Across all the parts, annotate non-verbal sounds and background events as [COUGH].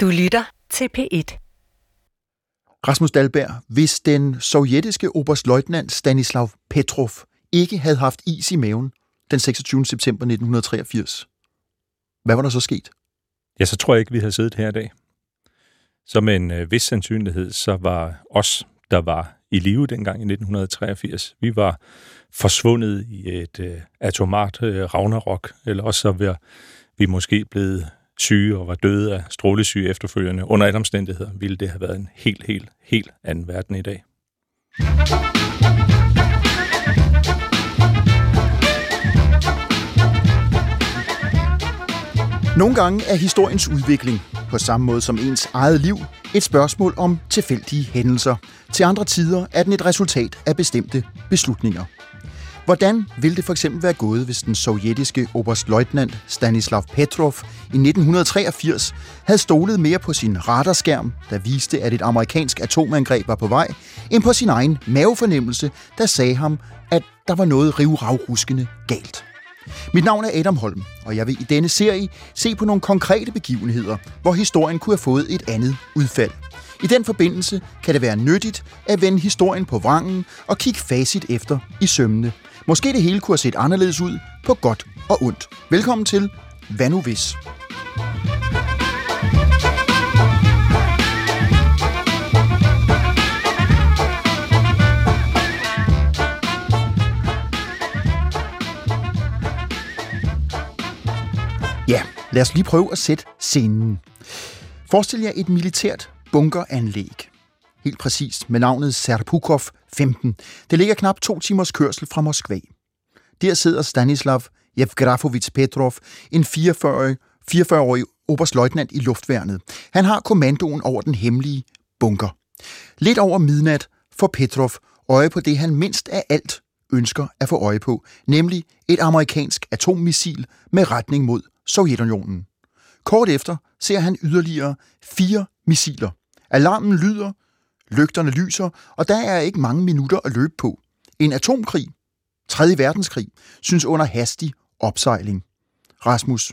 Du lytter til P1. Rasmus Dalberg, hvis den sovjetiske oberstløjtnant Stanislav Petrov ikke havde haft is i maven den 26. september 1983, hvad var der så sket? Ja, så tror jeg ikke, vi havde siddet her i dag. Så med en øh, vis sandsynlighed, så var os, der var i live dengang i 1983, vi var forsvundet i et øh, atomart øh, ragnarok, eller også så var vi måske blevet syge og var døde af strålesyge efterfølgende. Under alle omstændigheder ville det have været en helt, helt, helt anden verden i dag. Nogle gange er historiens udvikling, på samme måde som ens eget liv, et spørgsmål om tilfældige hændelser. Til andre tider er den et resultat af bestemte beslutninger. Hvordan ville det for eksempel være gået, hvis den sovjetiske oberstløjtnant Stanislav Petrov i 1983 havde stolet mere på sin radarskærm, der viste, at et amerikansk atomangreb var på vej, end på sin egen mavefornemmelse, der sagde ham, at der var noget rivravruskende galt? Mit navn er Adam Holm, og jeg vil i denne serie se på nogle konkrete begivenheder, hvor historien kunne have fået et andet udfald. I den forbindelse kan det være nyttigt at vende historien på vrangen og kigge facit efter i sømmene. Måske det hele kunne have set anderledes ud på godt og ondt. Velkommen til Hvad nu hvis? Ja, lad os lige prøve at sætte scenen. Forestil jer et militært bunkeranlæg. Helt præcist med navnet Serpukov 15. Det ligger knap to timers kørsel fra Moskva. Der sidder Stanislav Yevgrafovich Petrov, en 44-årig 44 oberstløjtnant i luftværnet. Han har kommandoen over den hemmelige bunker. Lidt over midnat får Petrov øje på det, han mindst af alt ønsker at få øje på, nemlig et amerikansk atommissil med retning mod Sovjetunionen. Kort efter ser han yderligere fire missiler. Alarmen lyder, lygterne lyser, og der er ikke mange minutter at løbe på. En atomkrig, 3. verdenskrig, synes under hastig opsejling. Rasmus,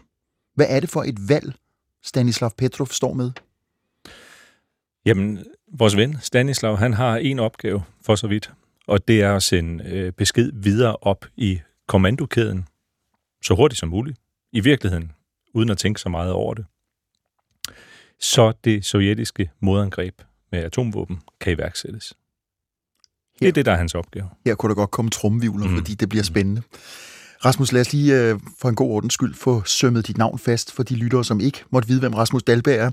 hvad er det for et valg, Stanislav Petrov står med? Jamen, vores ven Stanislav, han har en opgave for så vidt, og det er at sende øh, besked videre op i kommandokæden, så hurtigt som muligt, i virkeligheden, uden at tænke så meget over det. Så det sovjetiske modangreb med atomvåben kan iværksættes. Det er det, der er hans opgave. Her kunne der godt komme trumvivler, mm. fordi det bliver spændende. Rasmus, lad os lige øh, for en god ordens skyld få sømmet dit navn fast for de lyttere, som ikke måtte vide, hvem Rasmus Dalberg er.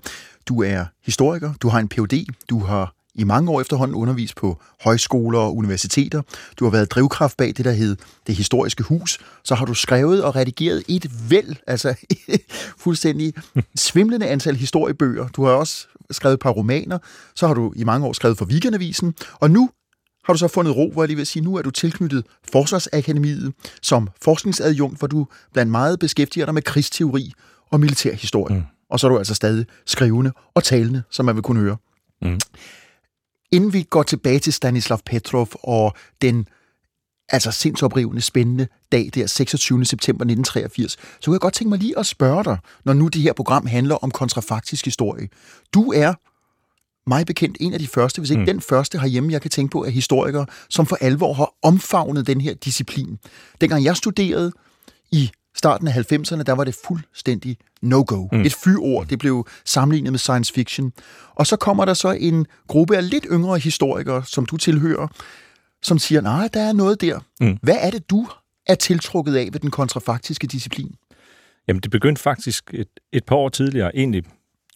Du er historiker, du har en Ph.D., du har i mange år efterhånden undervist på højskoler og universiteter. Du har været drivkraft bag det, der hed Det Historiske Hus. Så har du skrevet og redigeret et væld, altså [LAUGHS] fuldstændig svimlende antal historiebøger. Du har også skrevet et par romaner. Så har du i mange år skrevet for Weekendavisen. Og nu har du så fundet ro, hvor jeg lige vil sige, nu er du tilknyttet Forsvarsakademiet som forskningsadjunkt, hvor du blandt meget beskæftiger dig med krigsteori og militærhistorie. Mm. Og så er du altså stadig skrivende og talende, som man vil kunne høre. Mm. Inden vi går tilbage til Stanislav Petrov og den altså sindsoprivende, spændende dag der 26. september 1983, så kunne jeg godt tænke mig lige at spørge dig, når nu det her program handler om kontrafaktisk historie. Du er mig bekendt en af de første, hvis ikke mm. den første herhjemme, jeg kan tænke på, er historikere, som for alvor har omfavnet den her disciplin. Dengang jeg studerede i starten af 90'erne, der var det fuldstændig no-go. Mm. Et fyord, det blev sammenlignet med science fiction. Og så kommer der så en gruppe af lidt yngre historikere, som du tilhører, som siger, nej, der er noget der. Mm. Hvad er det, du er tiltrukket af ved den kontrafaktiske disciplin? Jamen, det begyndte faktisk et, et par år tidligere, egentlig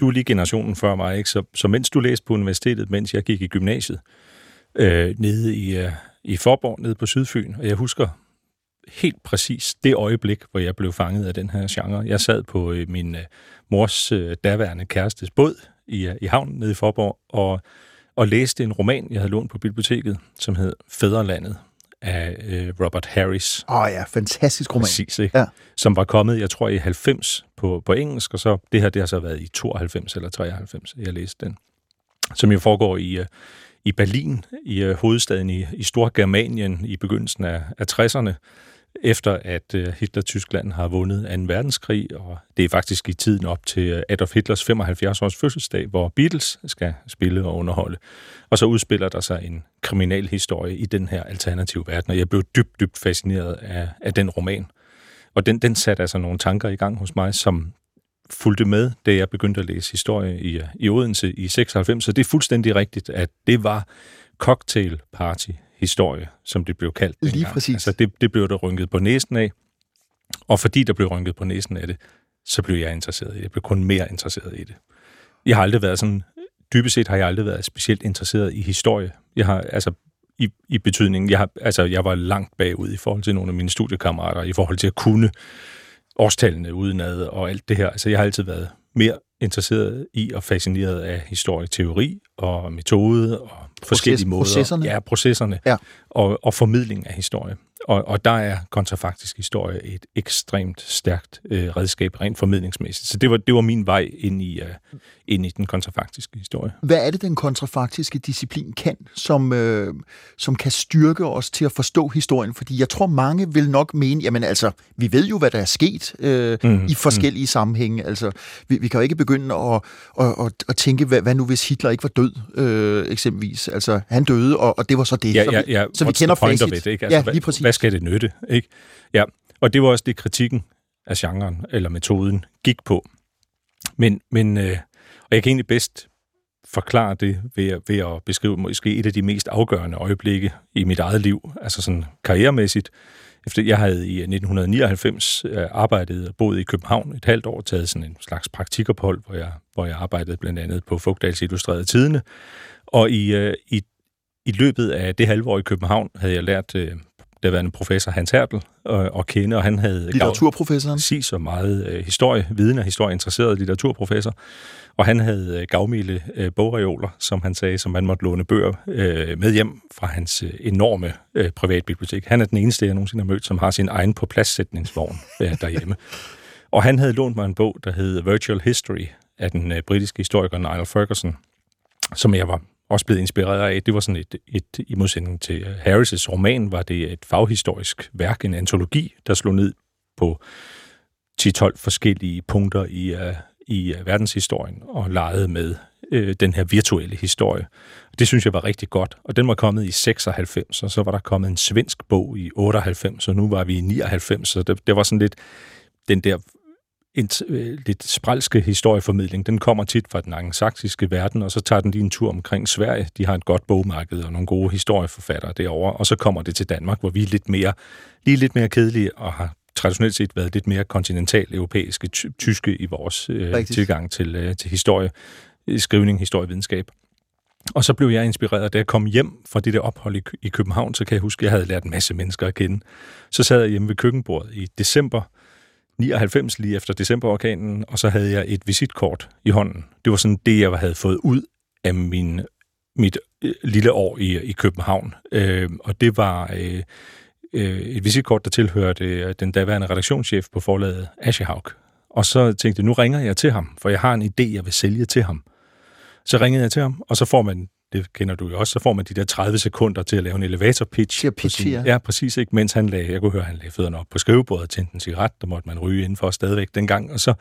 du er lige generationen før mig, ikke? Så, så mens du læste på universitetet, mens jeg gik i gymnasiet, øh, nede i, øh, i Forborg, nede på Sydfyn, og jeg husker helt præcis det øjeblik, hvor jeg blev fanget af den her genre. Jeg sad på øh, min øh, mors øh, daværende kærestes båd i, øh, i havnen nede i Forborg, og, og læste en roman, jeg havde lånt på biblioteket, som hed Fædrelandet, af øh, Robert Harris. Åh oh ja, fantastisk roman. Præcis, ikke? Ja. Som var kommet, jeg tror, i 90 på, på engelsk, og så det her, det har så været i 92 eller 93, jeg læste den. Som jo foregår i, uh, i Berlin, i uh, hovedstaden i, i Storgermanien i begyndelsen af, af 60'erne, efter at øh, Hitler-Tyskland har vundet 2. verdenskrig, og det er faktisk i tiden op til øh, Adolf Hitlers 75-års fødselsdag, hvor Beatles skal spille og underholde. Og så udspiller der sig en kriminalhistorie i den her alternative verden, og jeg blev dybt, dybt fascineret af, af den roman. Og den, den satte altså nogle tanker i gang hos mig, som fulgte med, da jeg begyndte at læse historie i, øh, i Odense i 96. Så det er fuldstændig rigtigt, at det var cocktail party historie, som det blev kaldt. Lige dengang. præcis. Altså det, det blev der rynket på næsen af, og fordi der blev rynket på næsen af det, så blev jeg interesseret i det. Jeg blev kun mere interesseret i det. Jeg har aldrig været sådan, dybest set har jeg aldrig været specielt interesseret i historie. Jeg har, altså, i, i betydningen, jeg, har, altså, jeg var langt bagud i forhold til nogle af mine studiekammerater, i forhold til at kunne årstallene udenad og alt det her. Altså, jeg har altid været mere interesseret i og fascineret af historieteori og metode og Proces, forskellige måder. Processerne? Ja, processerne. Ja. Og, og formidling af historie. Og, og der er kontrafaktisk historie et ekstremt stærkt øh, redskab rent formidlingsmæssigt. Så det var, det var min vej ind i, uh, ind i den kontrafaktiske historie. Hvad er det, den kontrafaktiske disciplin kan, som, øh, som kan styrke os til at forstå historien? Fordi jeg tror, mange vil nok mene, jamen altså, vi ved jo, hvad der er sket øh, mm, i forskellige mm. sammenhænge. Altså, vi, vi kan jo ikke begynde at, at, at, at tænke, hvad, hvad nu hvis Hitler ikke var død, øh, eksempelvis. Altså, han døde, og, og det var så det. Ja, ja, ja. Så vi, så vi kender facit. It, ikke? Altså, ja, lige præcis. Hvad skal det nytte? Ikke? Ja, og det var også det, kritikken af genren eller metoden gik på. Men, men øh, og jeg kan egentlig bedst forklare det ved, ved at beskrive måske et af de mest afgørende øjeblikke i mit eget liv, altså sådan karrieremæssigt. Efter jeg havde i øh, 1999 øh, arbejdet og boet i København et halvt år, taget sådan en slags praktikophold, hvor jeg, hvor jeg arbejdede blandt andet på Fugtdals Illustrerede Tidene. Og i, øh, i, i løbet af det halve år i København havde jeg lært øh, daværende professor Hans Hertel og, og kende, og han havde... Litteraturprofessoren? Sig så meget øh, historie, viden og historie interesseret litteraturprofessor, og han havde øh, gavmilde øh, bogreoler, som han sagde, som man måtte låne bøger øh, med hjem fra hans øh, enorme øh, privatbibliotek. Han er den eneste, jeg nogensinde har mødt, som har sin egen på pladssætningsvogn øh, derhjemme. [LAUGHS] Og han havde lånt mig en bog, der hed Virtual History af den øh, britiske historiker Niall Ferguson, som jeg var også blevet inspireret af. Det var sådan et, et i modsætning til øh, Harris' roman, var det et faghistorisk værk, en antologi, der slog ned på 10-12 forskellige punkter i, uh, i uh, verdenshistorien og legede med uh, den her virtuelle historie. Det synes jeg var rigtig godt, og den var kommet i 96, og så var der kommet en svensk bog i 98, og nu var vi i 99, så det, det var sådan lidt den der en øh, lidt spralske historieformidling, den kommer tit fra den angsaksiske verden, og så tager den lige en tur omkring Sverige. De har et godt bogmarked og nogle gode historieforfattere derovre, og så kommer det til Danmark, hvor vi er lidt mere, lige lidt mere kedelige og har traditionelt set været lidt mere kontinental europæiske, tyske i vores øh, tilgang til, øh, til historie, skrivning, historievidenskab. Og så blev jeg inspireret, da jeg kom hjem fra det der ophold i, i København, så kan jeg huske, at jeg havde lært en masse mennesker at kende. Så sad jeg hjemme ved køkkenbordet i december 99 lige efter decemberorkanen, og så havde jeg et visitkort i hånden. Det var sådan det, jeg havde fået ud af min, mit øh, lille år i, i København. Øh, og det var øh, øh, et visitkort, der tilhørte øh, den daværende redaktionschef på forlaget Aschehaug. Og så tænkte jeg, nu ringer jeg til ham, for jeg har en idé, jeg vil sælge til ham. Så ringede jeg til ham, og så får man det kender du jo også, så får man de der 30 sekunder til at lave en elevator pitch. Ja, pitch, sin, ja. ja. præcis, ikke? Mens han lagde, jeg kunne høre, han lagde fødderne op på skrivebordet og tændte en cigaret, der måtte man ryge indenfor stadigvæk dengang. Og så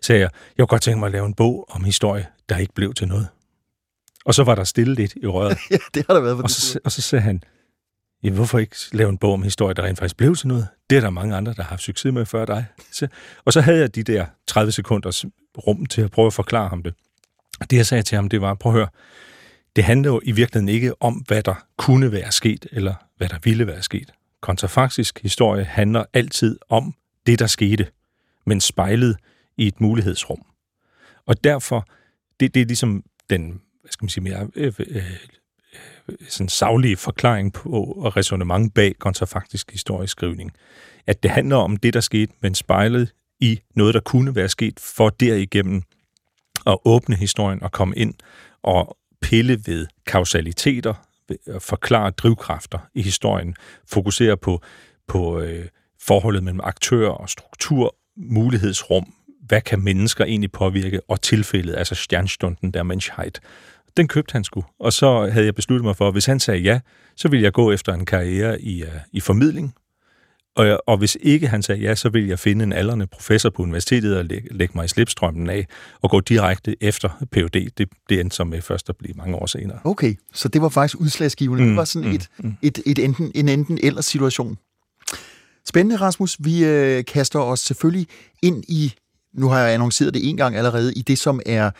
sagde jeg, jeg kunne godt tænke mig at lave en bog om historie, der ikke blev til noget. Og så var der stille lidt i røret. [LAUGHS] ja, det har der været. Og så, og så sagde han, ja, hvorfor ikke lave en bog om historie, der rent faktisk blev til noget? Det er der mange andre, der har haft succes med før dig. Så, og så havde jeg de der 30 sekunders rum til at prøve at forklare ham det. Og det, jeg sagde til ham, det var, prøv at høre, det handler jo i virkeligheden ikke om, hvad der kunne være sket, eller hvad der ville være sket. Kontrafaktisk historie handler altid om det, der skete, men spejlet i et mulighedsrum. Og derfor, det, det er ligesom den, hvad skal man sige, mere øh, øh, øh sådan savlige forklaring på og resonemang bag kontrafaktisk historieskrivning. At det handler om det, der skete, men spejlet i noget, der kunne være sket, for derigennem at åbne historien og komme ind og pille ved kausaliteter, forklare drivkræfter i historien, fokusere på, på øh, forholdet mellem aktør og struktur, mulighedsrum, hvad kan mennesker egentlig påvirke, og tilfældet, altså stjernstunden der Menschheit. Den købte han sgu, og så havde jeg besluttet mig for, at hvis han sagde ja, så ville jeg gå efter en karriere i, uh, i formidling, og, og hvis ikke han sagde ja, så ville jeg finde en aldrende professor på universitetet og lægge, lægge mig i slipstrømmen af og gå direkte efter PhD. Det, det endte så med først at blive mange år senere. Okay, så det var faktisk udslagsgivende. Mm, det var sådan mm, et, mm. et, et enten, en enten eller situation. Spændende, Rasmus. Vi øh, kaster os selvfølgelig ind i, nu har jeg annonceret det en gang allerede, i det, som er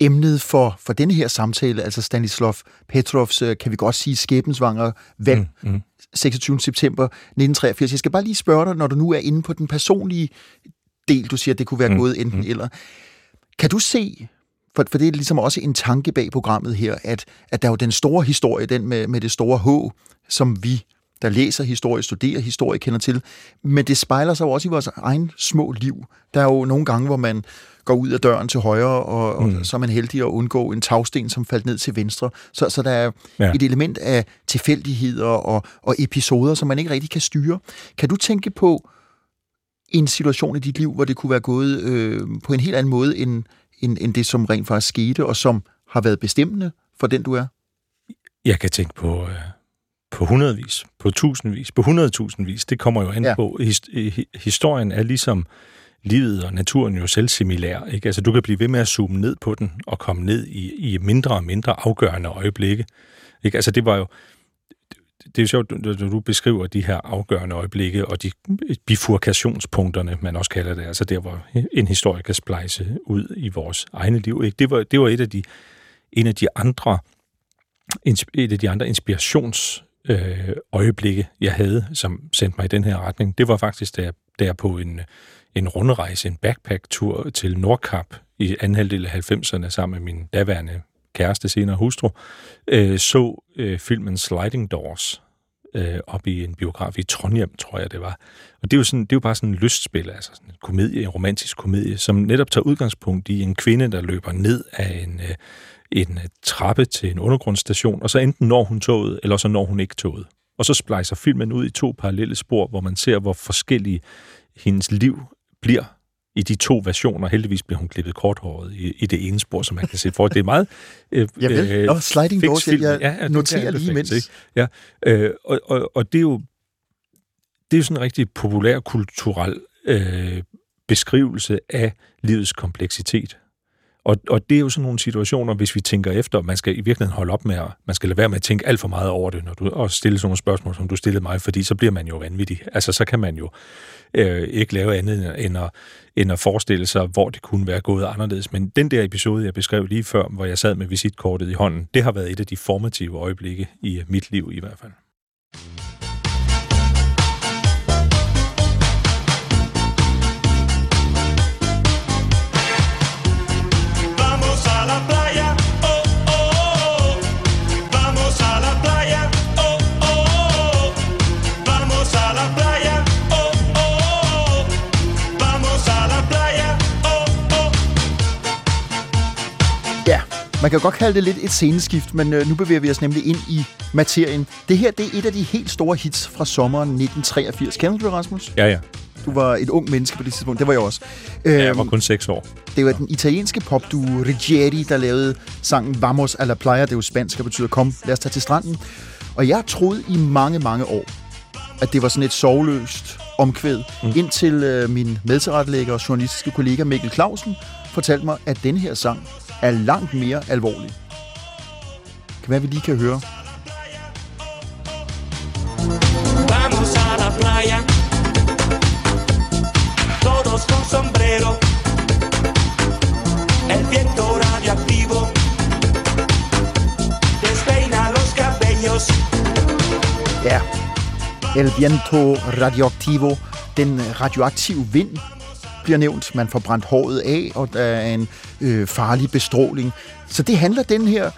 emnet for, for denne her samtale, altså Stanislav Petrovs, øh, kan vi godt sige, skæbensvanger valg, mm, mm. 26. september 1983. Jeg skal bare lige spørge dig, når du nu er inde på den personlige del, du siger, at det kunne være mm, gået enten mm. eller. Kan du se, for, for det er ligesom også en tanke bag programmet her, at, at der er jo den store historie, den med, med det store H, som vi der læser historie, studerer historie, kender til. Men det spejler sig jo også i vores egen små liv. Der er jo nogle gange, hvor man går ud af døren til højre, og, mm. og så er man heldig at undgå en tagsten, som faldt ned til venstre. Så, så der er ja. et element af tilfældigheder og, og episoder, som man ikke rigtig kan styre. Kan du tænke på en situation i dit liv, hvor det kunne være gået øh, på en helt anden måde, end, end, end det, som rent faktisk skete, og som har været bestemmende for den, du er? Jeg kan tænke på... Øh på hundredvis, på tusindvis, på hundredtusindvis. Det kommer jo an ja. på. Historien er ligesom livet og naturen jo selv similær. Ikke? Altså, du kan blive ved med at zoome ned på den og komme ned i, i mindre og mindre afgørende øjeblikke. Ikke? Altså, det var jo det er jo sjovt, når du beskriver de her afgørende øjeblikke og de bifurkationspunkterne, man også kalder det, altså der, hvor en historie kan splejse ud i vores egne liv. Ikke? Det, var, det var et af de, en af de andre et af de andre inspirations øh, øjeblikke, jeg havde, som sendte mig i den her retning, det var faktisk, da jeg, da jeg på en, en rundrejse, en backpack-tur til Nordkap i anden halvdel af 90'erne sammen med min daværende kæreste, senere hustru, øh, så øh, filmen Sliding Doors øh, op i en biograf i Trondheim, tror jeg det var. Og det er jo, sådan, det er jo bare sådan en lystspil, altså sådan en komedie, en romantisk komedie, som netop tager udgangspunkt i en kvinde, der løber ned af en, øh, en trappe til en undergrundsstation, og så enten når hun toget, eller så når hun ikke toget. Og så splejser filmen ud i to parallelle spor, hvor man ser, hvor forskellige hendes liv bliver i de to versioner. Heldigvis bliver hun klippet korthåret i, i det ene spor, som man kan se for. Det er meget... Øh, [LAUGHS] ja, vel. Øh, og sliding doors, jeg, jeg ja, noterer lige. Ikke? Ja, øh, og, og, og det er jo det er jo sådan en rigtig populær kulturel øh, beskrivelse af livets kompleksitet. Og, og det er jo sådan nogle situationer, hvis vi tænker efter, man skal i virkeligheden holde op med at, man skal lade være med at tænke alt for meget over det, når du og stille sådan nogle spørgsmål, som du stillede mig, fordi så bliver man jo vanvittig. Altså, så kan man jo øh, ikke lave andet end at, end at forestille sig, hvor det kunne være gået anderledes. Men den der episode, jeg beskrev lige før, hvor jeg sad med visitkortet i hånden, det har været et af de formative øjeblikke i mit liv i hvert fald. Man kan godt kalde det lidt et sceneskift, men øh, nu bevæger vi os nemlig ind i materien. Det her, det er et af de helt store hits fra sommeren 1983. Kender du det, Rasmus? Ja, ja. Du var et ung menneske på det tidspunkt. Det var jeg også. Ja, jeg var øhm, kun 6 år. Det var den italienske popduo Rigieri, der lavede sangen Vamos a la playa. Det er jo spansk, og betyder kom, lad os tage til stranden. Og jeg troede i mange, mange år, at det var sådan et sovløst omkvæd, mm. indtil øh, min medtilrettelægger og journalistiske kollega Mikkel Clausen fortalte mig, at den her sang er langt mere alvorlig. Kan være, vi lige kan høre. Vamos a la playa Todos con sombrero El viento radioactivo Despeina los cabellos Ja, El viento radioactivo Den radioaktive vind bliver nævnt. Man får brændt håret af, og der er en øh, farlig bestråling. Så det handler den her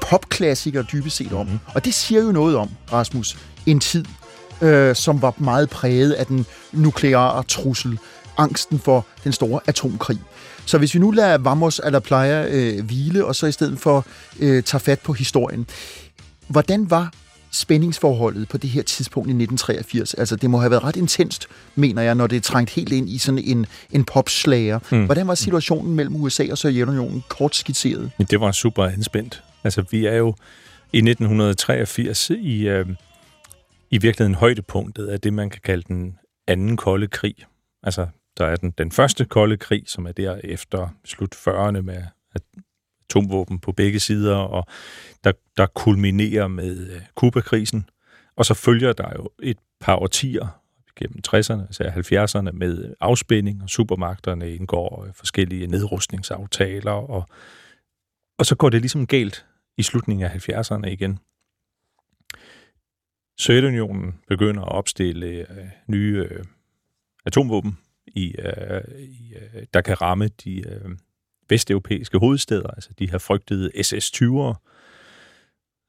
popklassiker dybest set om. Mm. Og det siger jo noget om, Rasmus, en tid, øh, som var meget præget af den nukleare trussel, angsten for den store atomkrig. Så hvis vi nu lader Vamos a la Playa øh, hvile, og så i stedet for øh, tager fat på historien. Hvordan var spændingsforholdet på det her tidspunkt i 1983, altså det må have været ret intenst, mener jeg, når det er trængt helt ind i sådan en, en popslager. Mm. Hvordan var situationen mellem USA og Sovjetunionen kort skitseret? Det var super anspændt. Altså vi er jo i 1983 i, øh, i virkeligheden højdepunktet af det, man kan kalde den anden kolde krig. Altså, der er den, den første kolde krig, som er der efter slut 40'erne med atomvåben på begge sider, og der, der kulminerer med øh, Kubakrisen. Og så følger der jo et par årtier gennem 60'erne, altså 70'erne, med afspænding, og supermagterne indgår øh, forskellige nedrustningsaftaler, og, og så går det ligesom galt i slutningen af 70'erne igen. Sovjetunionen begynder at opstille øh, nye øh, atomvåben, i, øh, i, øh, der kan ramme de øh, vesteuropæiske hovedsteder, altså de her frygtede SS-20'ere.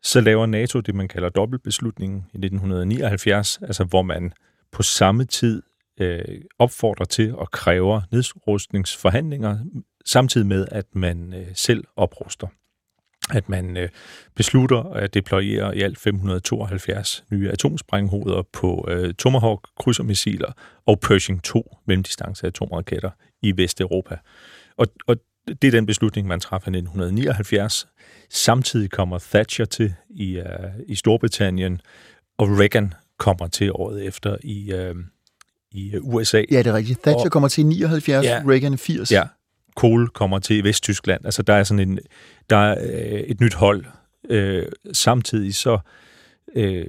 Så laver NATO det, man kalder dobbeltbeslutningen i 1979, altså hvor man på samme tid øh, opfordrer til og kræver nedrustningsforhandlinger, samtidig med, at man øh, selv opruster at man øh, beslutter at deployere i alt 572 nye atomsprænghoveder på øh, Tomahawk krydsermissiler og Pershing 2 mellemdistance atomraketter i Vesteuropa. Og, og det er den beslutning, man træffer i 1979. Samtidig kommer Thatcher til i, uh, i Storbritannien, og Reagan kommer til året efter i, uh, i USA. Ja, det er rigtigt. Thatcher og, kommer til i 79, ja, Reagan 80. Ja, Kohl kommer til Vesttyskland. Altså, der er sådan en, der er øh, et nyt hold. Øh, samtidig så øh,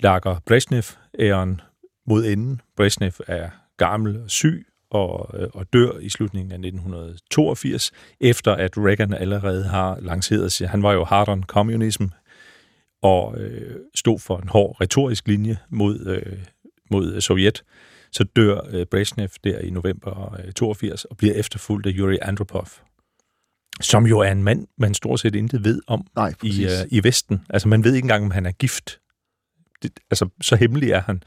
lakker Brezhnev æren mod enden. Brezhnev er gammel og syg og, øh, og dør i slutningen af 1982, efter at Reagan allerede har lanceret sig. Han var jo hard on communism og øh, stod for en hård retorisk linje mod, øh, mod Sovjet så dør øh, Brezhnev der i november øh, 82 og bliver efterfulgt af Yuri Andropov, som jo er en mand, man stort set intet ved om Nej, i, øh, i Vesten. Altså man ved ikke engang, om han er gift. Det, altså så hemmelig er han.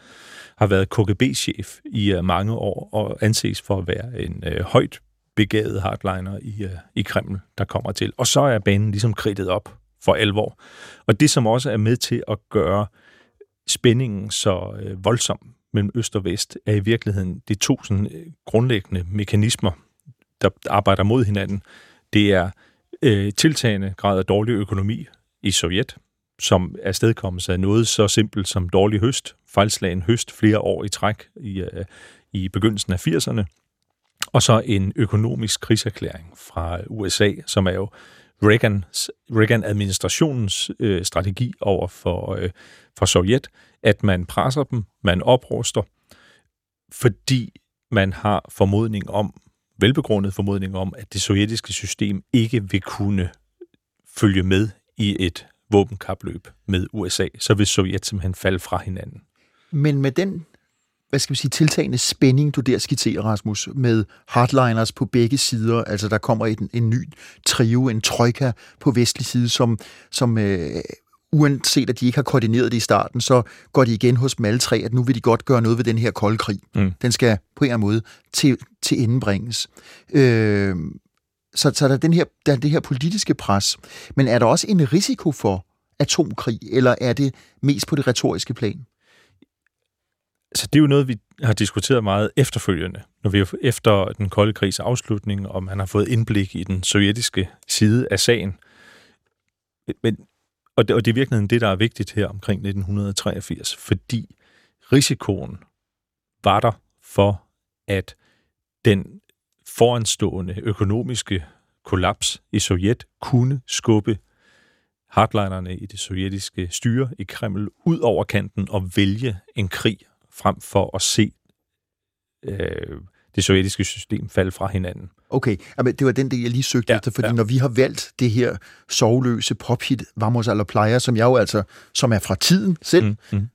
Har været KGB-chef i uh, mange år og anses for at være en uh, højt begavet hardliner i, uh, i Kreml, der kommer til. Og så er banen ligesom kridtet op for alvor. Og det, som også er med til at gøre spændingen så uh, voldsom mellem øst og vest, er i virkeligheden de to sådan, grundlæggende mekanismer, der arbejder mod hinanden. Det er øh, tiltagende grad af dårlig økonomi i Sovjet, som er stedkommet af noget så simpelt som dårlig høst, fejlslagen høst flere år i træk i, øh, i begyndelsen af 80'erne, og så en økonomisk krigserklæring fra USA, som er jo Reagans, Reagan-administrationens øh, strategi over for, øh, for Sovjet, at man presser dem, man opruster, fordi man har formodning om, velbegrundet formodning om, at det sovjetiske system ikke vil kunne følge med i et våbenkapløb med USA, så vil Sovjet simpelthen falde fra hinanden. Men med den hvad skal vi sige, tiltagende spænding, du der skitserer, Rasmus, med hardliners på begge sider. Altså, der kommer en, en ny trio, en trojka på vestlig side, som, som øh, uanset at de ikke har koordineret det i starten, så går de igen hos dem alle tre, at nu vil de godt gøre noget ved den her kolde krig. Mm. Den skal på en eller anden måde til, til indbringes. Øh, så, så der er, den her, der er det her politiske pres. Men er der også en risiko for atomkrig, eller er det mest på det retoriske plan? Så det er jo noget, vi har diskuteret meget efterfølgende, når vi efter den kolde krigs afslutning, og man har fået indblik i den sovjetiske side af sagen. Men, og, det, og det er virkelig det, der er vigtigt her omkring 1983, fordi risikoen var der for, at den foranstående økonomiske kollaps i Sovjet kunne skubbe hardlinerne i det sovjetiske styre i Kreml ud over kanten og vælge en krig frem for at se øh, det sovjetiske system falde fra hinanden. Okay, men det var den del, jeg lige søgte ja, efter, fordi ja. når vi har valgt det her sovløse pophit, Vamos a la Playa, som jeg jo altså, som er fra tiden selv, mm, mm.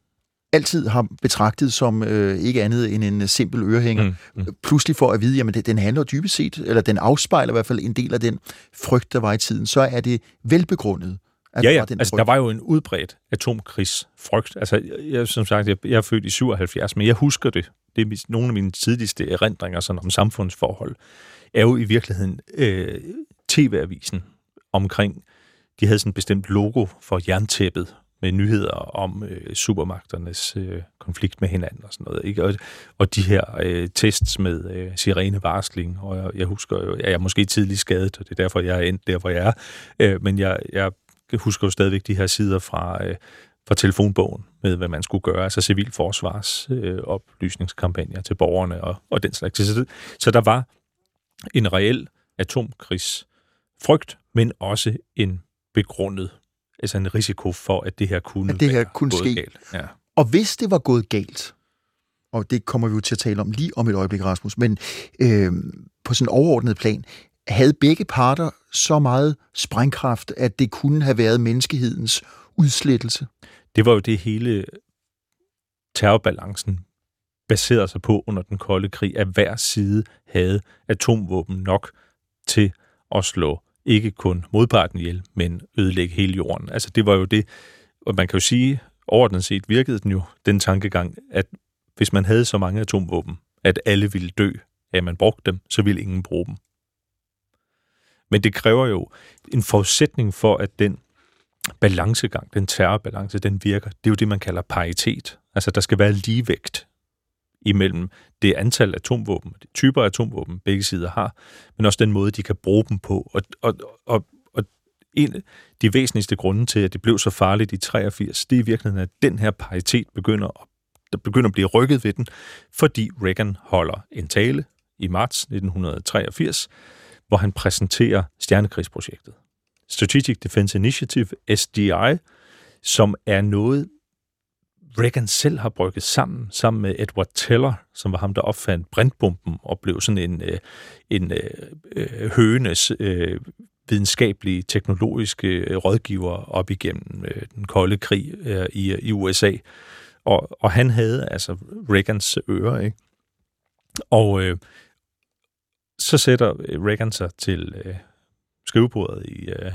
Altid har betragtet som øh, ikke andet end en simpel ørehænger, mm, mm. pludselig for at vide, jamen det, den handler dybest set, eller den afspejler i hvert fald en del af den frygt, der var i tiden, så er det velbegrundet. At ja, ja. Den altså, der var jo en udbredt atomkrigsfrygt. Altså, jeg, som sagt, jeg, jeg er født i 77, men jeg husker det. Det er nogle af mine tidligste erindringer sådan om samfundsforhold. Er jo i virkeligheden øh, TV-avisen omkring, de havde sådan et bestemt logo for jerntæppet med nyheder om øh, supermagternes øh, konflikt med hinanden og sådan noget. Ikke? Og, og de her øh, tests med øh, sirenevarsling, og jeg, jeg husker jo, jeg er måske tidligt skadet, og det er derfor, jeg er endt der, hvor jeg er. Øh, men jeg, jeg husker jo stadigvæk de her sider fra, øh, fra telefonbogen med, hvad man skulle gøre, altså civilforsvars øh, oplysningskampagner til borgerne og, og den slags. Så, så der var en reel atomkrigsfrygt, men også en begrundet, altså en risiko for, at det her kunne, at det her kunne ske. galt. Ja. Og hvis det var gået galt, og det kommer vi jo til at tale om lige om et øjeblik, Rasmus, men øh, på sådan en overordnet plan, havde begge parter så meget sprængkraft, at det kunne have været menneskehedens udslettelse? Det var jo det hele terrorbalancen baserede sig på under den kolde krig, at hver side havde atomvåben nok til at slå ikke kun modparten ihjel, men ødelægge hele jorden. Altså det var jo det, og man kan jo sige, overordnet set virkede den jo, den tankegang, at hvis man havde så mange atomvåben, at alle ville dø, at man brugte dem, så ville ingen bruge dem. Men det kræver jo en forudsætning for, at den balancegang, den terrorbalance, den virker. Det er jo det, man kalder paritet. Altså, der skal være ligevægt imellem det antal atomvåben, de typer af atomvåben, begge sider har, men også den måde, de kan bruge dem på. Og, og, og, og en af de væsentligste grunde til, at det blev så farligt i 83, det er i virkeligheden, at den her paritet begynder at, der begynder at blive rykket ved den, fordi Reagan holder en tale i marts 1983, hvor han præsenterer stjernekrigsprojektet. Strategic Defense Initiative, SDI, som er noget, Reagan selv har brygget sammen, sammen med Edward Teller, som var ham, der opfandt brintbomben og blev sådan en, øh, en høenes øh, øh hønes øh, videnskabelige, teknologiske øh, rådgiver op igennem øh, den kolde krig øh, i, i USA. Og, og han havde altså Reagans ører, ikke? Og øh, så sætter Reagan sig til øh, skrivebordet i øh,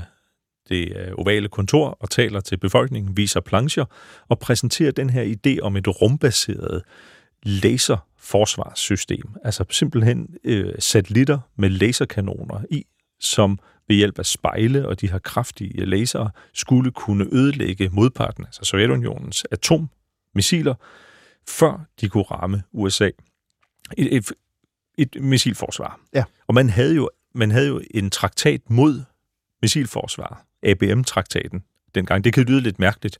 det øh, ovale kontor og taler til befolkningen, viser plancher og præsenterer den her idé om et rumbaseret laserforsvarssystem. Altså simpelthen øh, satellitter med laserkanoner i, som ved hjælp af spejle og de her kraftige laser skulle kunne ødelægge modparten, altså Sovjetunionens atommissiler, før de kunne ramme USA. Et, et, et missilforsvar. Ja. Og man havde jo man havde jo en traktat mod missilforsvar, ABM-traktaten, dengang. Det kan lyde lidt mærkeligt,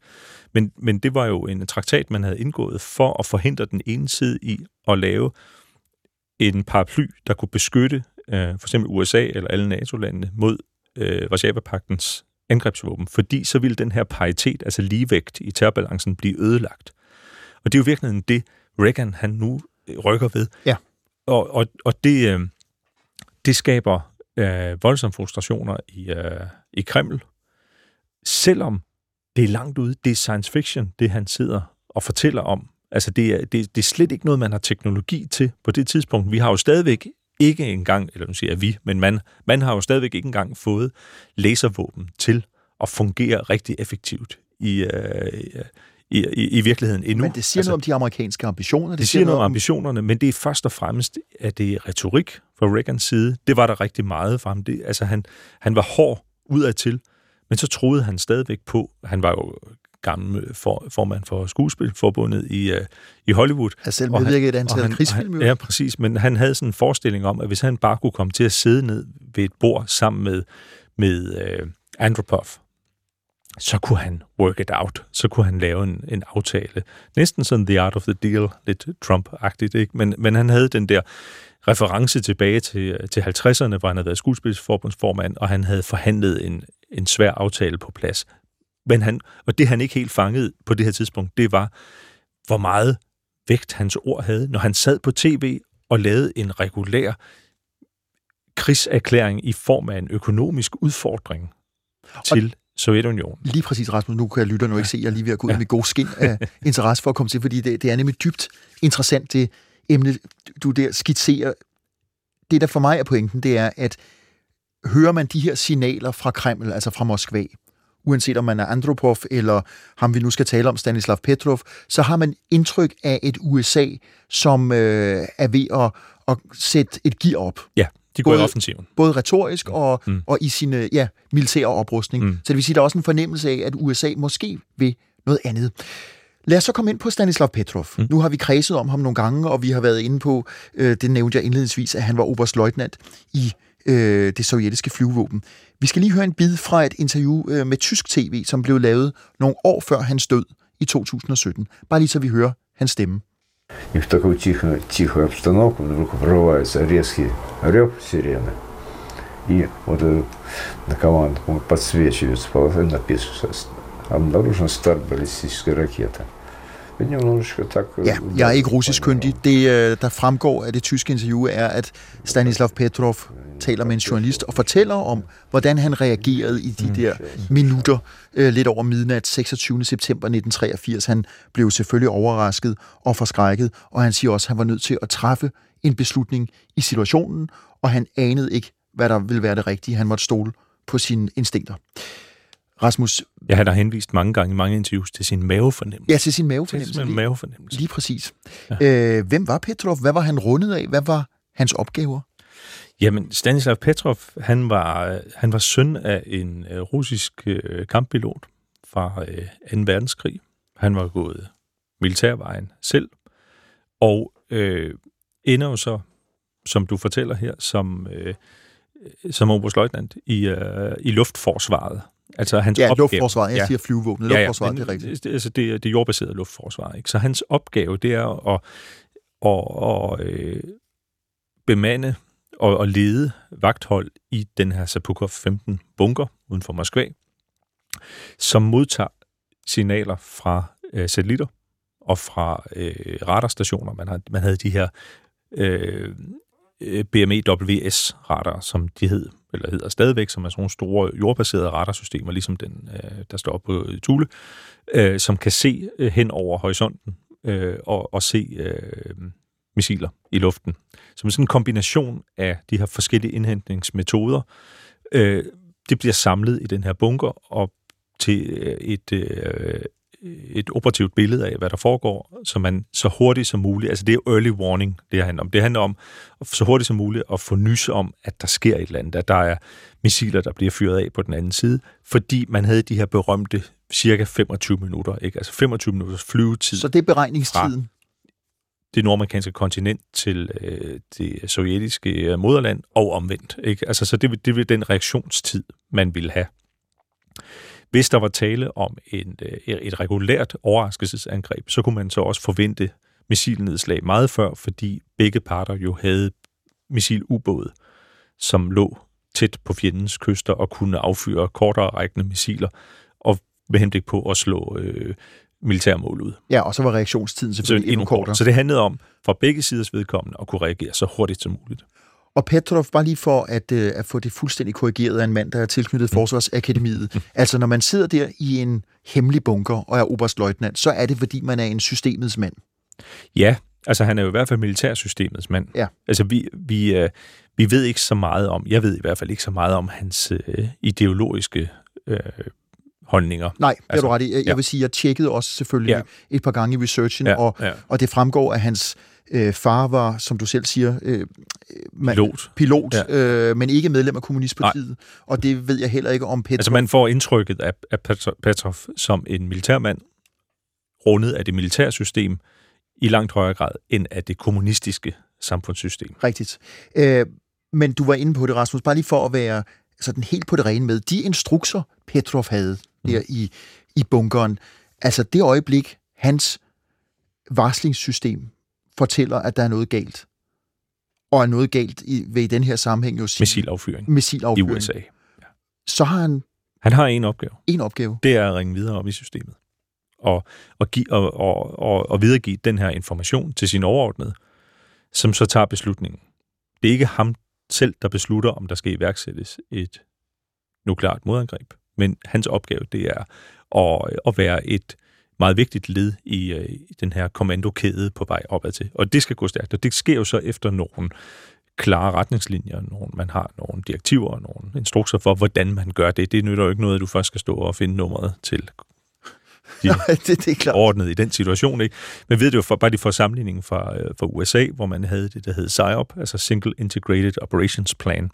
men, men det var jo en traktat, man havde indgået for at forhindre den ene side i at lave en paraply, der kunne beskytte øh, for eksempel USA eller alle NATO-landene mod øh, Varsava-paktens angrebsvåben, fordi så ville den her paritet, altså ligevægt i terrorbalancen, blive ødelagt. Og det er jo virkelig det, Reagan han nu rykker ved. Ja. Og, og, og det, øh, det skaber øh, voldsomme frustrationer i, øh, i Kreml, selvom det er langt ude, det er science fiction, det han sidder og fortæller om. Altså, det er, det, det er slet ikke noget, man har teknologi til på det tidspunkt. Vi har jo stadigvæk ikke engang, eller nu siger jeg vi, men man, man har jo stadigvæk ikke engang fået laservåben til at fungere rigtig effektivt i, øh, i, i, i virkeligheden endnu. Men det siger altså, noget om de amerikanske ambitioner. Det, det siger noget om ambitionerne, men det er først og fremmest, at det er retorik fra Reagans side. Det var der rigtig meget fra ham. Det, altså, han, han var hård udadtil, men så troede han stadigvæk på, han var jo gammel for, formand for skuespilforbundet i, uh, i Hollywood. Han selv medvirket et antal krigsfilm. Ja, præcis, men han havde sådan en forestilling om, at hvis han bare kunne komme til at sidde ned ved et bord sammen med, med uh, Andropov, så kunne han work it out. Så kunne han lave en, en aftale. Næsten sådan The Art of the Deal, lidt Trump-agtigt, ikke? Men, men han havde den der reference tilbage til, til 50'erne, hvor han havde været skuespilsforbundsformand, og han havde forhandlet en, en svær aftale på plads. Men han, og det han ikke helt fangede på det her tidspunkt, det var, hvor meget vægt hans ord havde, når han sad på tv og lavede en regulær krigserklæring i form af en økonomisk udfordring til Sovjetunionen. Lige præcis, Rasmus. Nu kan jeg lytte nu ikke se, at jeg lige ved at gå ud ja. med god skin af [LAUGHS] interesse for at komme til, fordi det, det er nemlig dybt interessant, det emne, du der skitserer. Det, der for mig er pointen, det er, at hører man de her signaler fra Kreml, altså fra Moskva, uanset om man er Andropov eller ham vi nu skal tale om, Stanislav Petrov, så har man indtryk af et USA, som øh, er ved at, at sætte et gear op. Ja. De går både, i offensiven. Både retorisk og, mm. og i sin ja, militære oprustning. Mm. Så det vil sige, at der er også en fornemmelse af, at USA måske vil noget andet. Lad os så komme ind på Stanislav Petrov. Mm. Nu har vi kredset om ham nogle gange, og vi har været inde på, øh, det nævnte jeg indledningsvis, at han var oberstløjtnant i øh, det sovjetiske flyvåben. Vi skal lige høre en bid fra et interview øh, med tysk tv, som blev lavet nogle år før hans død i 2017. Bare lige så vi hører hans stemme. И в такую тихую, тихую обстановку вдруг врывается резкий рев сирены. И вот этот на команду подсвечивается полоса, написано «Обнаружен старт баллистической ракеты». Ja, jeg er ikke russisk kyndig. Det, øh, der fremgår af det tyske interview, er, at Stanislav Petrov taler med en journalist og fortæller om, hvordan han reagerede i de mm. der minutter øh, lidt over midnat 26. september 1983. Han blev selvfølgelig overrasket og forskrækket, og han siger også, at han var nødt til at træffe en beslutning i situationen, og han anede ikke, hvad der ville være det rigtige. Han måtte stole på sine instinkter. Rasmus... Ja, han har henvist mange gange i mange interviews til sin mavefornemmelse. Ja, til sin mavefornemmelse. Til sin mavefornemmelse. Lige præcis. Ja. Øh, hvem var Petrov? Hvad var han rundet af? Hvad var hans opgaver? Jamen, Stanislav Petrov, han var, han var søn af en uh, russisk uh, kamppilot fra uh, 2. verdenskrig. Han var gået militærvejen selv, og uh, ender jo så, som du fortæller her, som, uh, som oberstløjtnant i, uh, i luftforsvaret. Altså hans ja, opgave, luftforsvaret. Jeg ja, siger flyvåbnet. Luftforsvaret, ja, det er rigtigt. Altså det, det er jordbaseret luftforsvar. Ikke? Så hans opgave, det er at, at, at, at øh, bemande og, og lede vagthold i den her Sapukov 15 bunker uden for Moskva, som modtager signaler fra øh, satellitter og fra øh, radarstationer. Man, har, man havde de her øh, BMEWS-radar, som de hed, eller hedder stadigvæk, som er sådan nogle store jordbaserede radarsystemer, ligesom den, øh, der står på Tule, øh, som kan se øh, hen over horisonten øh, og, og se øh, missiler i luften. Som sådan en kombination af de her forskellige indhentningsmetoder, øh, det bliver samlet i den her bunker og til øh, et, øh, et operativt billede af, hvad der foregår, så man så hurtigt som muligt, altså det er early warning, det handler om. Det handler om så hurtigt som muligt at få nys om, at der sker et eller andet, at der er missiler, der bliver fyret af på den anden side, fordi man havde de her berømte cirka 25 minutter, ikke? altså 25 minutters flyvetid. Så det er beregningstiden? det nordamerikanske kontinent til øh, det sovjetiske øh, moderland og omvendt. Ikke? Altså, så det, det vil den reaktionstid, man vil have. Hvis der var tale om en, øh, et regulært overraskelsesangreb, så kunne man så også forvente missilnedslag meget før, fordi begge parter jo havde missilubåde, som lå tæt på fjendens kyster og kunne affyre kortere rækkende missiler, og med henblik på at slå øh, militærmål ud. Ja, og så var reaktionstiden selvfølgelig endnu kortere. Så det handlede om, fra begge siders vedkommende, at kunne reagere så hurtigt som muligt. Og Petrov, bare lige for at, øh, at få det fuldstændig korrigeret af en mand, der er tilknyttet mm. Forsvarsakademiet. Mm. Altså, når man sidder der i en hemmelig bunker og er oberstløjtnant, så er det, fordi man er en systemets mand. Ja, altså han er jo i hvert fald militærsystemets mand. Ja. Altså, vi, vi, øh, vi ved ikke så meget om, jeg ved i hvert fald ikke så meget om hans øh, ideologiske øh, holdninger. Nej, det altså, er du ret i. Jeg ja. vil sige, jeg tjekkede også selvfølgelig ja. et par gange i researchen, ja, og, ja. og det fremgår, at hans øh, far var, som du selv siger, øh, man, pilot, pilot ja. øh, men ikke medlem af Kommunistpartiet. Nej. Og det ved jeg heller ikke om Petrov. Altså man får indtrykket af, af Petrov som en militærmand, rundet af det militærsystem, i langt højere grad end af det kommunistiske samfundssystem. Rigtigt. Øh, men du var inde på det, Rasmus, bare lige for at være sådan helt på det rene med, de instrukser, Petrov havde der mm. i, i bunkeren, altså det øjeblik, hans varslingssystem fortæller, at der er noget galt, og er noget galt i, ved i den her sammenhæng jo sige... Missilaffyring. Missilaffyring. I USA. Ja. Så har han... Han har en opgave. En opgave. Det er at ringe videre op i systemet. Og, og, give, og, og, og, og videregive den her information til sin overordnede, som så tager beslutningen. Det er ikke ham selv, der beslutter, om der skal iværksættes et nukleart modangreb. Men hans opgave, det er at, at være et meget vigtigt led i, øh, den her kommandokæde på vej opad til. Og det skal gå stærkt, og det sker jo så efter nogle klare retningslinjer, nogle, man har nogle direktiver og nogle instrukser for, hvordan man gør det. Det nytter jo ikke noget, at du først skal stå og finde nummeret til [LAUGHS] de Nej, det, det er klart. ordnet i den situation. Ikke? Men ved du jo, for, bare de får sammenligningen fra, øh, fra USA, hvor man havde det, der hed SIOP, altså Single Integrated Operations Plan,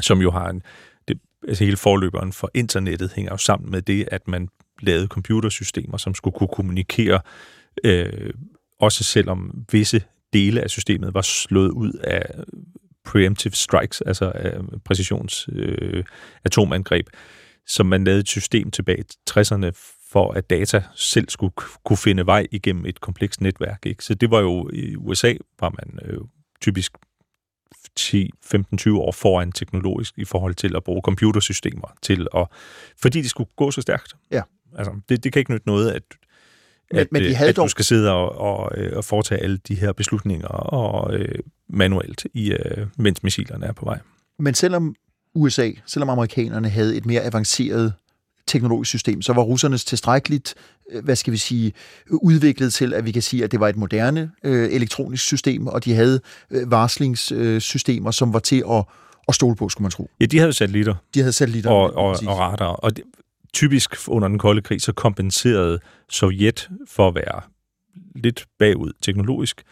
som jo har en, det, altså hele forløberen for internettet hænger jo sammen med det, at man lavede computersystemer, som skulle kunne kommunikere, øh, også selvom visse dele af systemet var slået ud af preemptive strikes, altså af præcisions øh, atomangreb, som man lavede et system tilbage i 60'erne for at data selv skulle kunne finde vej igennem et komplekst netværk. Ikke? Så det var jo, i USA var man øh, typisk 10, 15, 20 år foran teknologisk i forhold til at bruge computersystemer til at, fordi de skulle gå så stærkt. Ja. Altså, det, det kan ikke nytte noget, at, Men- at, men de øh, havde at dog- du skal sidde og, og, øh, og foretage alle de her beslutninger og øh, manuelt, i, øh, mens missilerne er på vej. Men selvom USA, selvom amerikanerne havde et mere avanceret teknologisk system, så var russernes tilstrækkeligt, øh, hvad skal vi sige, udviklet til, at vi kan sige, at det var et moderne øh, elektronisk system, og de havde øh, varslingssystemer, som var til at, at stole på, skulle man tro. Ja, de havde satellitter De havde satellitter. og, og, præcis. og radar, og det, typisk under den kolde krig, så kompenserede Sovjet for at være lidt bagud teknologisk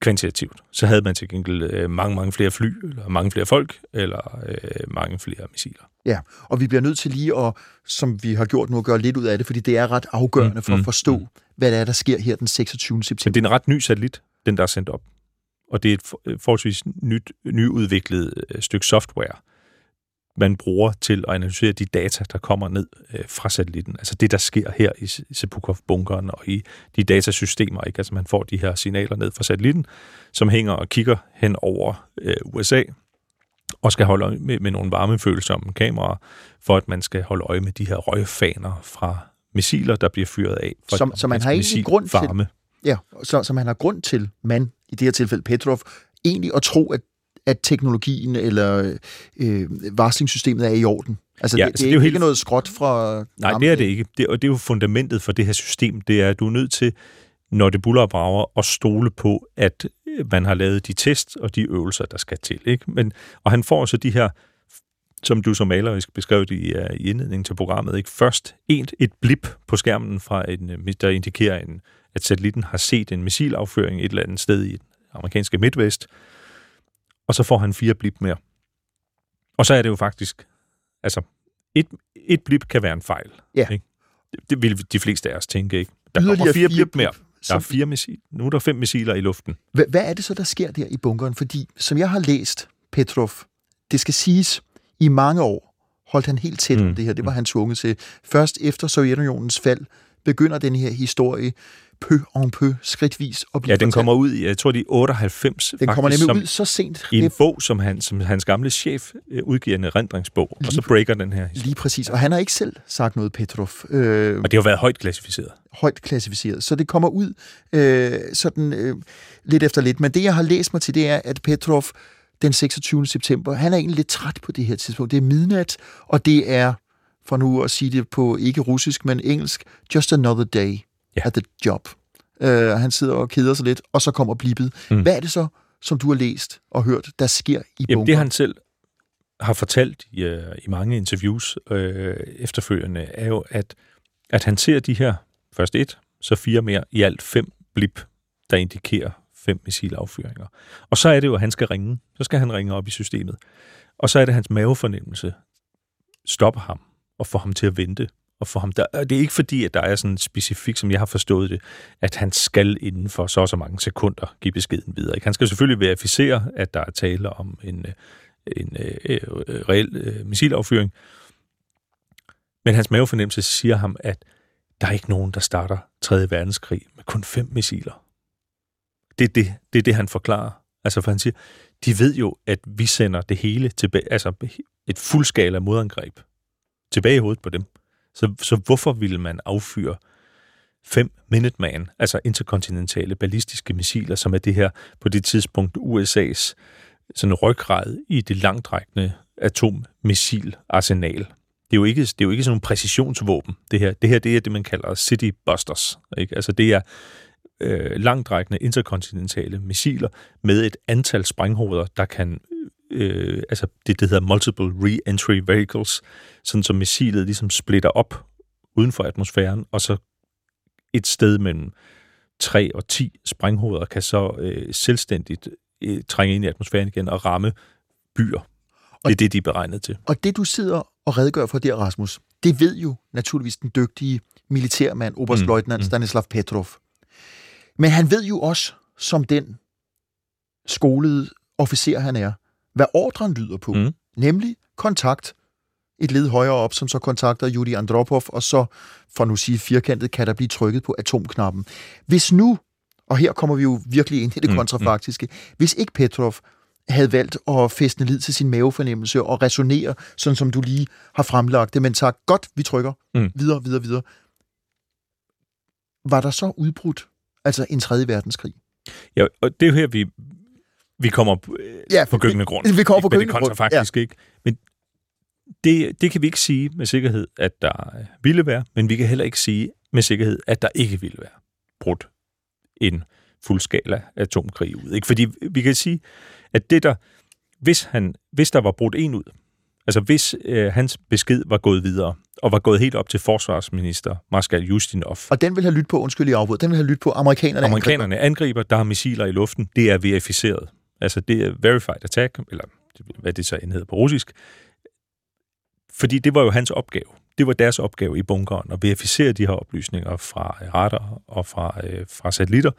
kvantitativt. Så havde man til gengæld øh, mange, mange flere fly, eller mange flere folk, eller øh, mange flere missiler. Ja, og vi bliver nødt til lige at, som vi har gjort nu, at gøre lidt ud af det, fordi det er ret afgørende Mm, for at mm, forstå, mm. hvad det er, der sker her den 26. Men september. det er en ret ny satellit, den der er sendt op. Og det er et øh, forholdsvis nyt, nyudviklet øh, stykke software, man bruger til at analysere de data, der kommer ned øh, fra satellitten. Altså det, der sker her i Se- Sepukov-bunkeren og i de datasystemer. Ikke? Altså man får de her signaler ned fra satellitten, som hænger og kigger hen over øh, USA, og skal holde øje med, med nogle varmefølsomme kameraer, for at man skal holde øje med de her røgfaner fra missiler, der bliver fyret af. fra Som- så man har egentlig grund til- missilfarme. Ja, så, så man har grund til, man, i det her tilfælde Petrov, egentlig at tro, at, at teknologien eller øh, varslingssystemet er i orden. Altså, Ja, det, altså, det, det er jo ikke helt- noget skråt fra... Nej, det er det ikke. Det, og det er jo fundamentet for det her system. Det er, at du er nødt til, når det buller og brager, at stole på, at øh, man har lavet de test og de øvelser, der skal til. Ikke? Men, og han får så de her, som du som malerisk beskrev det i, uh, i indledningen til programmet, ikke? først et, et blip på skærmen, fra en, øh, der indikerer, en, at satellitten har set en missilafføring et eller andet sted i den amerikanske midtvest, og så får han fire blip mere. Og så er det jo faktisk, altså, et, et blip kan være en fejl. Ja. Ikke? Det, det vil de fleste af os tænke, ikke? Der Yderligere kommer fire, fire blip mere. Der er fire missil. Nu er der fem missiler i luften. Hvad, hvad er det så, der sker der i bunkeren? Fordi, som jeg har læst, Petrov, det skal siges, i mange år holdt han helt tæt mm. Mm. om det her. Det var han tvunget til. Først efter Sovjetunionens fald begynder den her historie peu en peu, skridtvis at blive Ja, den fortalt. kommer ud i, jeg tror, det er 98 den kommer faktisk, nemlig som, ud så sent. i en bog, som, han, som hans gamle chef øh, udgiver en erindringsbog, og så breaker den her historie. Lige præcis. Og han har ikke selv sagt noget, Petrov. Øh, Og det har været højt klassificeret. højt klassificeret. Så det kommer ud øh, sådan øh, lidt efter lidt. Men det, jeg har læst mig til, det er, at Petrov den 26. september, han er egentlig lidt træt på det her tidspunkt. Det er midnat, og det er, for nu at sige det på ikke russisk, men engelsk, just another day Ja. at the job. Øh, han sidder og keder sig lidt, og så kommer blippet. Mm. Hvad er det så, som du har læst og hørt, der sker i Jamen, bunkeren? det han selv har fortalt i, øh, i mange interviews øh, efterfølgende, er jo, at, at han ser de her, først et, så fire mere, i alt fem blip, der indikerer fem missilaffyringer. Og så er det jo, at han skal ringe. Så skal han ringe op i systemet. Og så er det hans mavefornemmelse stopper ham og få ham til at vente. Og få ham der, og det er ikke fordi, at der er sådan specifikt, som jeg har forstået det, at han skal inden for så og så mange sekunder give beskeden videre. Ikke? Han skal selvfølgelig verificere, at der er tale om en, øh, en øh, øh, reel øh, missilaffyring. Men hans mavefornemmelse siger ham, at der er ikke nogen, der starter 3. verdenskrig med kun fem missiler. Det er det, det, er det han forklarer. Altså, for han siger, de ved jo, at vi sender det hele tilbage, altså et fuldskala modangreb tilbage i hovedet på dem. Så, så hvorfor ville man affyre fem Minuteman, altså interkontinentale ballistiske missiler, som er det her på det tidspunkt USA's sådan ryggrad i det langtrækkende atommissilarsenal. Det er jo ikke, det er jo ikke sådan nogle præcisionsvåben, det her. Det her, det er det, man kalder city busters. Ikke? Altså det er øh, langtrækkende interkontinentale missiler med et antal sprænghoveder, der kan, øh, altså det, det hedder multiple re-entry vehicles, sådan som missilet ligesom splitter op uden for atmosfæren, og så et sted mellem 3 og 10 sprænghoveder kan så øh, selvstændigt øh, trænge ind i atmosfæren igen og ramme byer. Det er det, de er beregnet til. Og det, du sidder og redegør for der, Rasmus, det ved jo naturligvis den dygtige militærmand, oberstløjtnant mm. Stanislav Petrov. Men han ved jo også, som den skolede officer han er, hvad ordren lyder på. Mm. Nemlig kontakt et led højere op, som så kontakter Yuri Andropov, og så, for nu sige firkantet, kan der blive trykket på atomknappen. Hvis nu, og her kommer vi jo virkelig ind i det mm, kontrafaktiske, mm. hvis ikke Petrov havde valgt at fæstne lid til sin mavefornemmelse og resonere, sådan som du lige har fremlagt det, men sagt, godt, vi trykker, mm. videre, videre, videre. Var der så udbrudt, altså en tredje verdenskrig? Ja, og det er jo her, vi, vi kommer ja, på gyngende grund. Vi kommer på gyngende grund. faktisk ja. ikke. Men det, det kan vi ikke sige med sikkerhed, at der ville være, men vi kan heller ikke sige med sikkerhed, at der ikke ville være brudt en fuldskala atomkrig ud. Ikke? Fordi vi kan sige, at det der, hvis, han, hvis der var brudt en ud, altså hvis øh, hans besked var gået videre, og var gået helt op til forsvarsminister Marskal Justinov. Og den vil have lyttet på, undskyld i afbud, den vil have lyttet på, amerikanerne Amerikanerne angriber. angriber, der har missiler i luften, det er verificeret. Altså det er verified attack, eller hvad det så end hedder på russisk. Fordi det var jo hans opgave. Det var deres opgave i bunkeren, at verificere de her oplysninger fra radar og fra, øh, fra satellitter,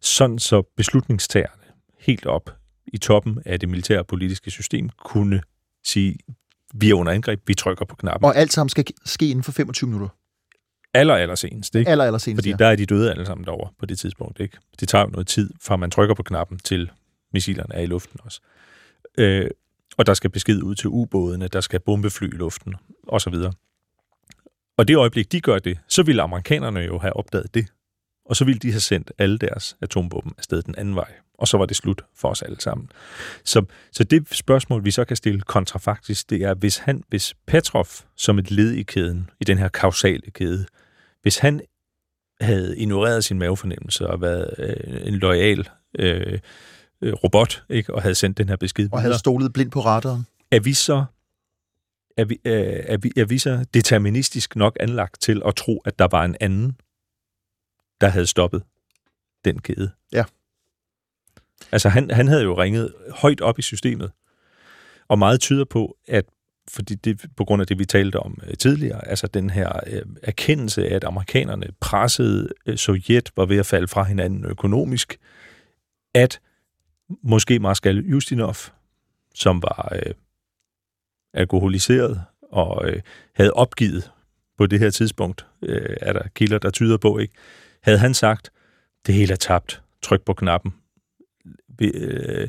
sådan så beslutningstagerne helt op i toppen af det militære politiske system kunne sige, vi er under angreb, vi trykker på knappen. Og alt sammen skal ske inden for 25 minutter? Aller, aller senest, ikke? Aller, aller senest, Fordi ja. der er de døde alle sammen derovre på det tidspunkt, ikke? Det tager jo noget tid, fra man trykker på knappen, til missilerne er i luften også. Øh, og der skal besked ud til ubådene, der skal bombefly i luften, og så videre. Og det øjeblik, de gør det, så ville amerikanerne jo have opdaget det. Og så ville de have sendt alle deres atombomben afsted den anden vej. Og så var det slut for os alle sammen. Så, så det spørgsmål, vi så kan stille kontrafaktisk, det er, hvis, han, hvis Petrov som et led i kæden, i den her kausale kæde, hvis han havde ignoreret sin mavefornemmelse og været øh, en lojal øh, øh, robot, ikke, og havde sendt den her besked Og havde stolet blind på radaren. Er vi så er vi, øh, er, vi, er vi så deterministisk nok anlagt til at tro, at der var en anden, der havde stoppet den kæde? Ja. Altså, han, han havde jo ringet højt op i systemet, og meget tyder på, at fordi det, på grund af det, vi talte om øh, tidligere, altså den her øh, erkendelse af, at amerikanerne pressede øh, Sovjet, var ved at falde fra hinanden økonomisk, at måske Marskal Justinov, som var øh, alkoholiseret og øh, havde opgivet på det her tidspunkt, øh, er der kilder, der tyder på, ikke? Havde han sagt, det hele er tabt, tryk på knappen, øh,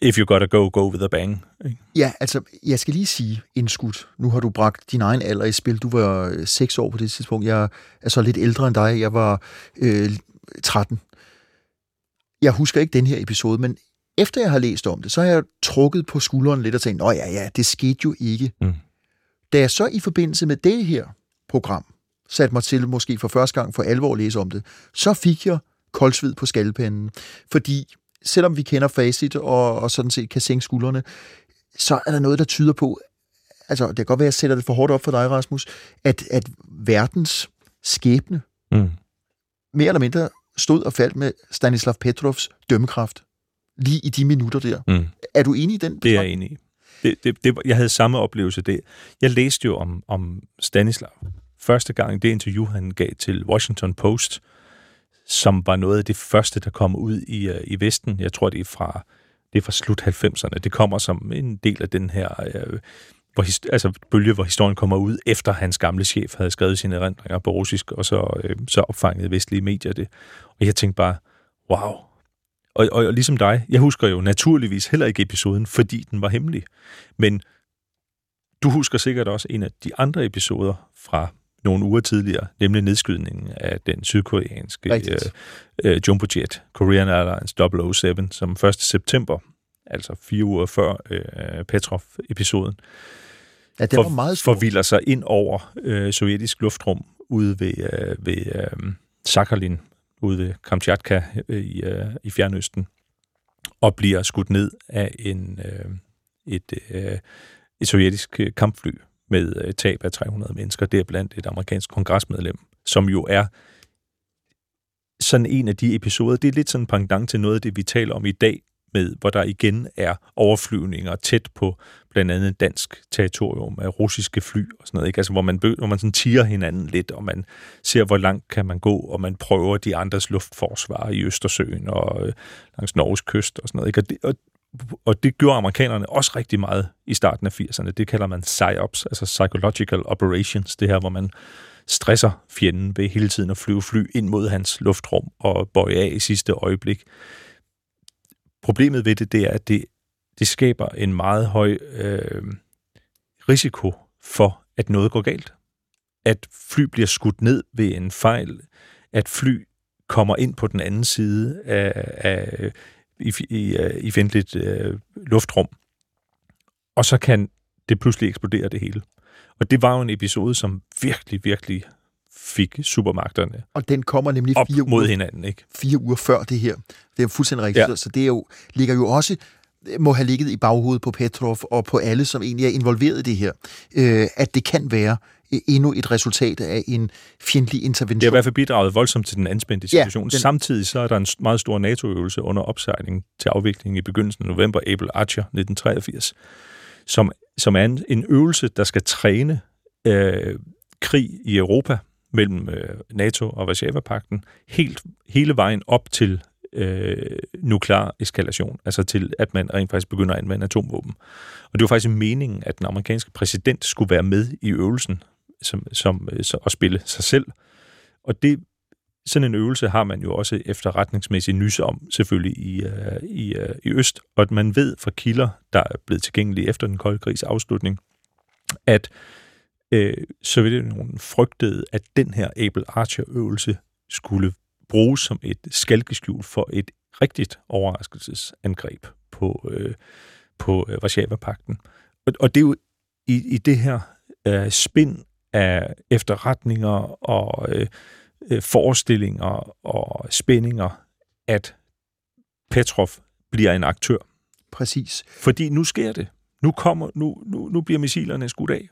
if you gotta go, go with a bang. Ikke? Ja, altså, jeg skal lige sige indskudt. Nu har du bragt din egen alder i spil. Du var øh, 6 år på det tidspunkt. Jeg er så lidt ældre end dig. Jeg var øh, 13 jeg husker ikke den her episode, men efter jeg har læst om det, så har jeg trukket på skulderen lidt og tænkt, åh ja, ja, det skete jo ikke. Mm. Da jeg så i forbindelse med det her program satte mig til måske for første gang for alvor at læse om det, så fik jeg koldsved på skalpenden. Fordi selvom vi kender facit og, og sådan set kan sænke skuldrene, så er der noget, der tyder på, altså det kan godt være, at jeg sætter det for hårdt op for dig, Rasmus, at, at verdens skæbne mm. mere eller mindre stod og faldt med Stanislav Petrovs dømmekraft lige i de minutter der. Mm. Er du enig i den? Det er jeg enig i. Det, det, det, jeg havde samme oplevelse. Det. Jeg læste jo om, om Stanislav første gang, det interview, han gav til Washington Post, som var noget af det første, der kom ud i, uh, i Vesten. Jeg tror, det er fra, det er fra slut 90'erne. Det kommer som en del af den her uh, hvor, altså, bølge, hvor historien kommer ud, efter hans gamle chef havde skrevet sine erindringer på russisk, og så, øh, så opfangede vestlige medier det. Og jeg tænkte bare, wow. Og, og, og ligesom dig, jeg husker jo naturligvis heller ikke episoden, fordi den var hemmelig. Men du husker sikkert også en af de andre episoder fra nogle uger tidligere, nemlig nedskydningen af den sydkoreanske øh, øh, jumbojet, Korean Airlines 007, som 1. september, altså fire uger før øh, Petrov-episoden, Ja, det var for, meget stor. forviler sig ind over øh, sovjetisk luftrum ude ved, øh, ved øh, Sakhalin, ude ved Kamchatka øh, i, øh, i Fjernøsten, og bliver skudt ned af en, øh, et, øh, et sovjetisk øh, kampfly med øh, tab af 300 mennesker. Det er blandt et amerikansk kongresmedlem, som jo er sådan en af de episoder, det er lidt sådan en pendant til noget af det, vi taler om i dag, med, hvor der igen er overflyvninger tæt på blandt andet dansk territorium af russiske fly og sådan noget, ikke? Altså, hvor man, hvor man sådan tiger hinanden lidt, og man ser, hvor langt kan man gå, og man prøver de andres luftforsvar i Østersøen og øh, langs Norges kyst og sådan noget, ikke? Og, det, og, og det gjorde amerikanerne også rigtig meget i starten af 80'erne. Det kalder man PSYOPs, altså Psychological Operations, det her, hvor man stresser fjenden ved hele tiden at flyve fly ind mod hans luftrum og bøje af i sidste øjeblik. Problemet ved det, det er, at det, det skaber en meget høj øh, risiko for, at noget går galt. At fly bliver skudt ned ved en fejl, at fly kommer ind på den anden side af, af i, i, øh, i fjendtligt øh, luftrum, og så kan det pludselig eksplodere det hele. Og det var jo en episode, som virkelig, virkelig fik supermagterne Og den kommer nemlig op fire mod uger, hinanden, ikke? fire uger før det her. Det er fuldstændig rigtigt. Ja. Så det er jo, ligger jo også må have ligget i baghovedet på Petrov og på alle, som egentlig er involveret i det her, øh, at det kan være øh, endnu et resultat af en fjendtlig Det har i intervention. hvert fald bidraget voldsomt til den anspændte situation. Ja, den- Samtidig så er der en meget stor NATO-øvelse under opsejling til afvikling i begyndelsen af november, Able Archer 1983, som, som er en, en øvelse, der skal træne øh, krig i Europa mellem øh, NATO og Varsava-pakten helt, hele vejen op til øh, nuklear eskalation, altså til, at man rent faktisk begynder at anvende atomvåben. Og det var faktisk meningen, at den amerikanske præsident skulle være med i øvelsen som, som, øh, så, og spille sig selv. Og det, sådan en øvelse har man jo også efterretningsmæssigt nys om, selvfølgelig i, øh, i, øh, i Øst, og at man ved fra kilder, der er blevet tilgængelige efter den kolde krigs afslutning, at øh, Sovjetunionen frygtede, at den her Able Archer-øvelse skulle bruges som et skalkeskjul for et rigtigt overraskelsesangreb på, øh, på øh, Varsava-pakten. Og, og det er jo i, i det her øh, spind af efterretninger og øh, øh, forestillinger og spændinger, at Petrov bliver en aktør. Præcis. Fordi nu sker det. Nu, kommer, nu, nu, nu bliver missilerne skudt af.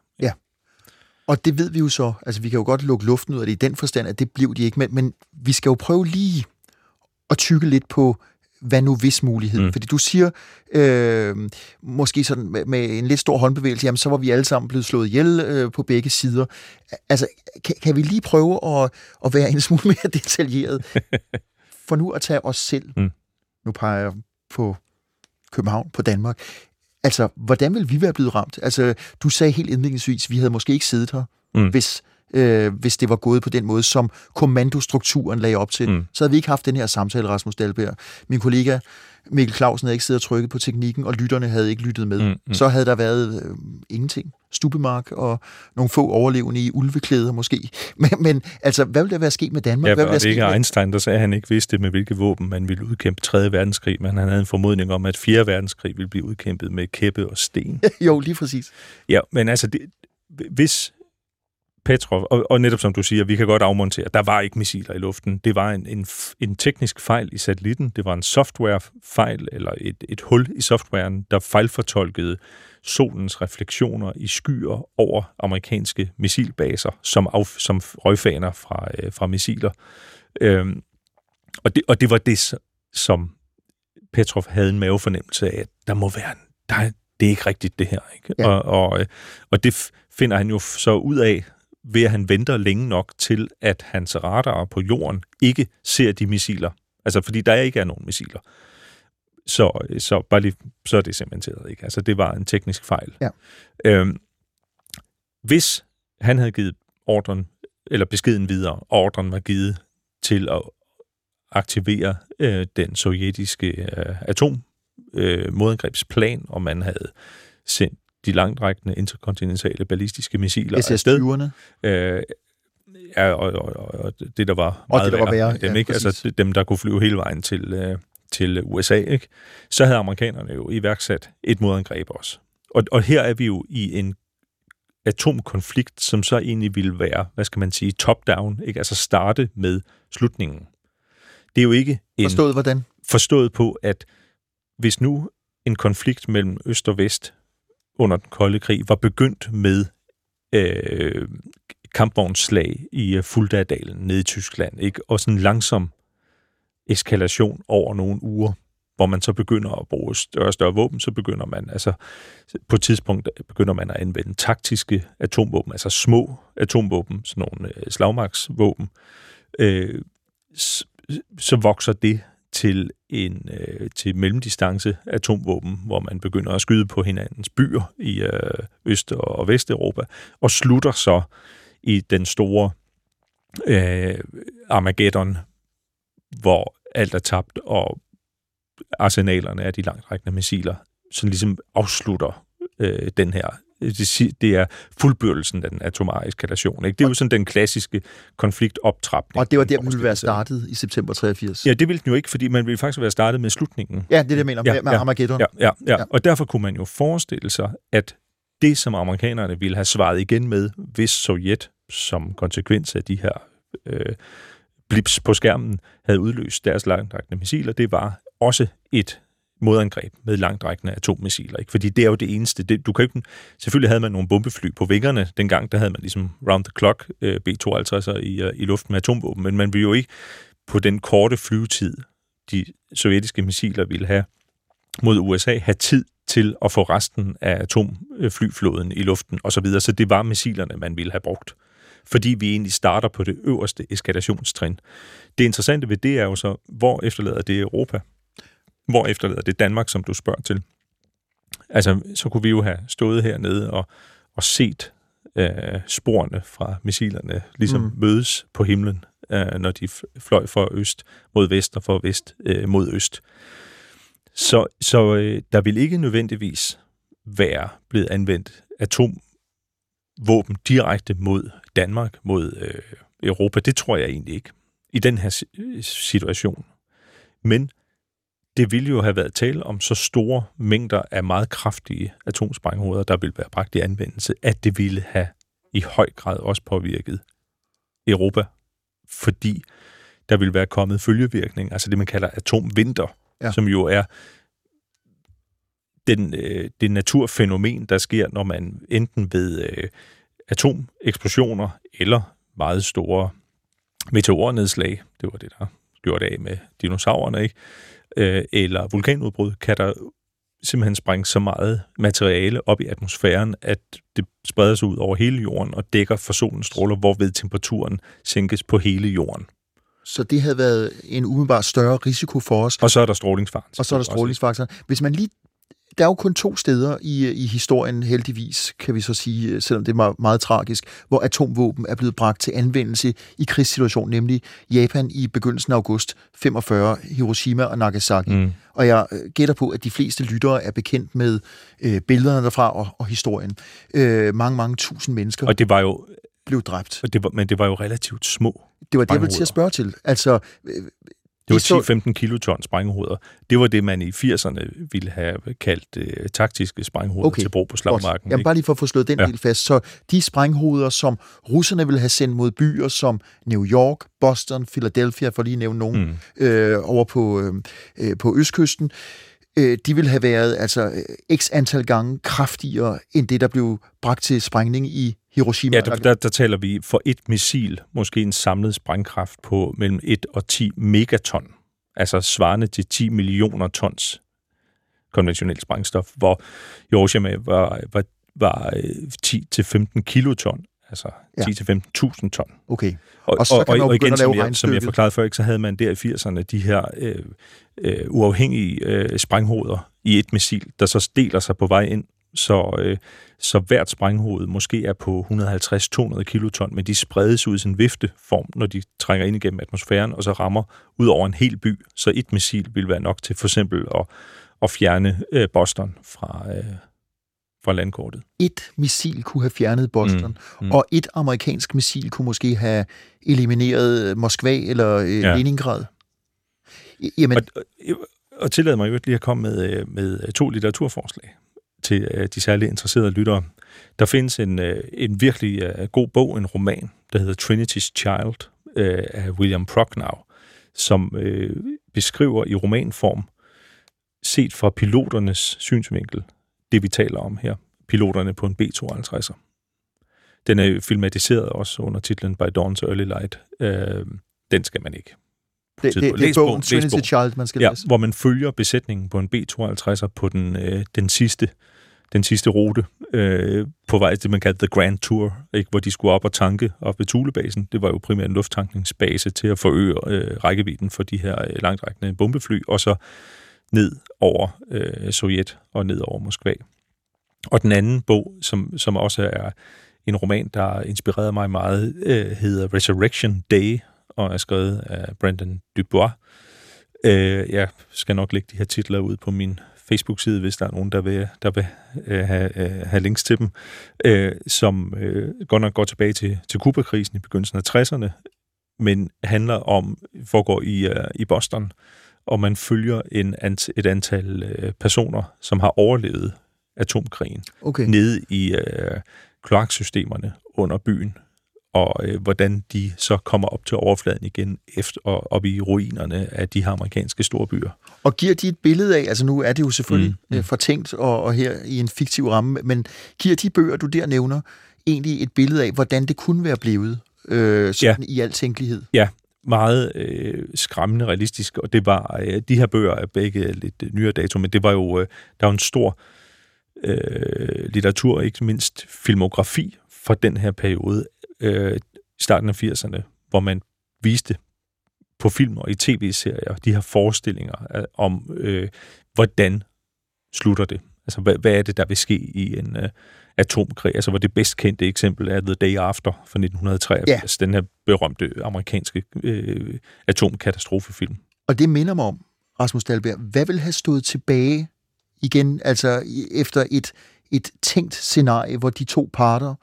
Og det ved vi jo så. Altså, vi kan jo godt lukke luften ud af det i den forstand, at det blev de ikke. Men, men vi skal jo prøve lige at tykke lidt på, hvad nu hvis muligheden. Mm. Mm. Fordi du siger, øh, måske sådan med, med en lidt stor håndbevægelse, jamen så var vi alle sammen blevet slået ihjel øh, på begge sider. Altså, kan, kan vi lige prøve at, at være en smule [LAUGHS] mere detaljeret? [LAUGHS] For nu at tage os selv. Mm. Nu peger jeg på København, på Danmark. Altså, hvordan vil vi være blevet ramt? Altså, du sagde helt indledningsvis, vi havde måske ikke siddet her, mm. Hvis, øh, hvis det var gået på den måde, som kommandostrukturen lagde op til. Mm. Så havde vi ikke haft den her samtale, Rasmus Dahlberg. Min kollega Mikkel Clausen havde ikke siddet og trykket på teknikken, og lytterne havde ikke lyttet med. Mm, mm. Så havde der været øh, ingenting. Stubemark og nogle få overlevende i ulveklæder måske. [LAUGHS] Men, men altså, hvad ville der være sket med Danmark? Ja, hvad ville det er ikke med... Einstein, der sagde, at han ikke vidste, med hvilke våben man ville udkæmpe 3. verdenskrig, men han havde en formodning om, at 4. verdenskrig ville blive udkæmpet med kæppe og sten. [LAUGHS] Jo, lige præcis. Ja, men altså, det, hvis Petrov, og, og netop som du siger, vi kan godt afmontere, der var ikke missiler i luften. Det var en, en, en teknisk fejl i satellitten. Det var en softwarefejl, eller et, et hul i softwaren, der fejlfortolkede solens refleksioner i skyer over amerikanske missilbaser, som, af, som røgfaner fra, øh, fra missiler. Øhm, og, det, og det var det, som Petrov havde en mavefornemmelse af, at der må være en, der er, det er ikke rigtigt det her. Ikke? Ja. Og, og, øh, og det finder han jo så ud af, ved at han venter længe nok til, at hans radarer på jorden ikke ser de missiler. Altså, fordi der ikke er nogen missiler. Så, så, bare lige, så er det cementeret, ikke? Altså, det var en teknisk fejl. Ja. Øhm, hvis han havde givet ordren, eller beskeden videre, ordren var givet til at aktivere øh, den sovjetiske øh, atom øh, modangrebsplan, og man havde sendt de langtrækkende interkontinentale ballistiske missiler afsted. SS-20'erne. Øh, ja, og, og, og, og det, der var Og meget det, der var værre, dem, ja, ikke? præcis. Altså dem, der kunne flyve hele vejen til, øh, til USA, ikke? så havde amerikanerne jo iværksat et modangreb også. Og, og her er vi jo i en atomkonflikt, som så egentlig ville være, hvad skal man sige, top-down, ikke? altså starte med slutningen. Det er jo ikke en Forstået hvordan? forstået på, at hvis nu en konflikt mellem øst og vest under den kolde krig var begyndt med øh, kampvognsslag i øh, Fuldadalen nede i Tyskland, ikke? og sådan en langsom eskalation over nogle uger, hvor man så begynder at bruge større og større våben, så begynder man, altså på et tidspunkt begynder man at anvende taktiske atomvåben, altså små atomvåben, sådan nogle øh, slagmarksvåben, øh, så vokser det til en øh, til mellemdistance atomvåben, hvor man begynder at skyde på hinandens byer i øh, Øst- og Vesteuropa, og slutter så i den store øh, Armageddon, hvor alt er tabt, og arsenalerne af de langtrækkende missiler, som ligesom afslutter øh, den her det er fuldbyrdelsen af den atomare eskalation. Ikke? Det er jo sådan den klassiske konfliktoptrapning. Og det var der, vi ville være startet i september 83. Ja, det ville den jo ikke, fordi man ville faktisk være startet med slutningen. Ja, det er det, jeg mener, ja, med, ja, Armageddon. Ja, ja, ja, ja. Og derfor kunne man jo forestille sig, at det, som amerikanerne ville have svaret igen med, hvis Sovjet som konsekvens af de her øh, blips på skærmen havde udløst deres langtrækkende missiler, det var også et modangreb med langtrækkende atommissiler. Ikke? Fordi det er jo det eneste. Det, du kan ikke, selvfølgelig havde man nogle bombefly på vingerne. Dengang der havde man ligesom round the clock øh, B-52'er i, øh, i luften med atomvåben, men man ville jo ikke på den korte flyvetid, de sovjetiske missiler ville have mod USA, have tid til at få resten af atomflyflåden i luften osv. Så, videre. så det var missilerne, man ville have brugt. Fordi vi egentlig starter på det øverste eskalationstrin. Det interessante ved det er jo så, hvor efterlader det Europa? Hvor efterlader det Danmark, som du spørger til? Altså, så kunne vi jo have stået hernede og, og set øh, sporene fra missilerne ligesom mm. mødes på himlen, øh, når de fløj fra øst mod vest og fra vest øh, mod øst. Så, så øh, der vil ikke nødvendigvis være blevet anvendt atomvåben direkte mod Danmark, mod øh, Europa. Det tror jeg egentlig ikke i den her situation. Men det ville jo have været tale om så store mængder af meget kraftige atomsprænghoveder, der ville være bragt i anvendelse, at det ville have i høj grad også påvirket Europa, fordi der ville være kommet følgevirkning, altså det, man kalder atomvinter, ja. som jo er den, øh, det naturfænomen, der sker, når man enten ved øh, atomeksplosioner eller meget store meteornedslag, det var det, der gjorde det af med dinosaurerne, ikke? Øh, eller vulkanudbrud, kan der simpelthen sprænge så meget materiale op i atmosfæren, at det spreder sig ud over hele jorden og dækker for solens stråler, hvorved temperaturen sænkes på hele jorden. Så det havde været en umiddelbart større risiko for os. Og så er der strålingsfaktor. Og så er der strålingsfaktor. Hvis man lige der er jo kun to steder i, i historien, heldigvis, kan vi så sige, selvom det er meget, meget tragisk, hvor atomvåben er blevet bragt til anvendelse i krigssituation, nemlig Japan i begyndelsen af august 45, Hiroshima og Nagasaki. Mm. Og jeg øh, gætter på, at de fleste lyttere er bekendt med øh, billederne derfra og, og historien. Øh, mange, mange tusind mennesker. Og det var jo blev dræbt. Og det var, men det var jo relativt små. Det var det, jeg ville til at spørge til. Altså, øh, det var 10-15 kiloton sprænghoveder. Det var det, man i 80'erne ville have kaldt øh, taktiske sprænghoveder okay. til brug på slagmarken. Jamen bare lige for at få slået den ja. del fast. Så de sprænghoveder, som russerne ville have sendt mod byer som New York, Boston, Philadelphia, for lige at nævne nogen, mm. øh, over på, øh, øh på østkysten, øh, de ville have været altså øh, x antal gange kraftigere end det, der blev bragt til sprængning i Hiroshima. Ja, der, der, der taler vi for et missil, måske en samlet sprængkraft på mellem 1 og 10 megaton, altså svarende til 10 millioner tons konventionelt sprængstof, hvor Hiroshima var, var, var 10-15 øh, kiloton, altså ja. 10-15.000 ton. Okay. Og, og, så og, kan og, og igen, som jeg, som jeg forklarede før, ikke, så havde man der i 80'erne de her øh, øh, uafhængige øh, sprænghoveder i et missil, der så deler sig på vej ind så, øh, så hvert sprænghoved måske er på 150-200 kiloton, men de spredes ud i sådan en vifteform, når de trænger ind igennem atmosfæren, og så rammer ud over en hel by. Så et missil vil være nok til for eksempel at, at fjerne øh, Boston fra, øh, fra landkortet. Et missil kunne have fjernet Boston, mm, mm. og et amerikansk missil kunne måske have elimineret Moskva eller øh, ja. Leningrad. Jamen... Og, og, og tillad mig jo lige at komme med, øh, med to litteraturforslag til øh, de særligt interesserede lyttere. Der findes en, øh, en virkelig øh, god bog, en roman, der hedder Trinity's Child øh, af William Prochnow, som øh, beskriver i romanform, set fra piloternes synsvinkel, det vi taler om her, piloterne på en B-52'er. Den er filmatiseret også under titlen By Dawn's Early Light. Øh, den skal man ikke det, det, det er bogen Trinity Child, man skal ja, læse. hvor man følger besætningen på en B-52'er på den, øh, den sidste den sidste rute øh, på vej til det, man kaldte The Grand Tour, ikke? hvor de skulle op og tanke op ved Thulebasen. Det var jo primært en lufttankningsbase til at forøge øh, rækkevidden for de her øh, langtrækkende bombefly, og så ned over øh, Sovjet og ned over Moskva. Og den anden bog, som, som også er en roman, der inspirerede mig meget, øh, hedder Resurrection Day, og er skrevet af Brandon Dubois. Øh, jeg skal nok lægge de her titler ud på min Facebook-side, hvis der er nogen, der vil, der vil øh, have, øh, have links til dem, øh, som øh, godt nok går tilbage til, til Kuba-krisen i begyndelsen af 60'erne, men handler om, foregår i, uh, i Boston, og man følger en, et antal øh, personer, som har overlevet atomkrigen, okay. nede i øh, kloaksystemerne under byen, og øh, hvordan de så kommer op til overfladen igen efter og op i ruinerne af de her amerikanske storbyer. Og giver de et billede af, altså nu er det jo selvfølgelig mm, mm. fortænkt og, og her i en fiktiv ramme, men giver de bøger, du der nævner, egentlig et billede af, hvordan det kunne være blevet øh, sådan ja. i al tænkelighed? Ja, meget øh, skræmmende realistisk, og det var, øh, de her bøger er begge lidt øh, nyere dato, men det var jo, øh, der var en stor øh, litteratur, ikke mindst filmografi fra den her periode, øh, starten af 80'erne, hvor man viste på film og i tv-serier de her forestillinger om, øh, hvordan slutter det. Altså, hvad, hvad er det, der vil ske i en øh, atomkrig? Altså, hvor det bedst kendte eksempel er The Day After fra 1983, ja. den her berømte amerikanske øh, atomkatastrofefilm. Og det minder mig om, Rasmus Dahlberg, hvad vil have stået tilbage igen, altså efter et, et tænkt scenarie, hvor de to parter,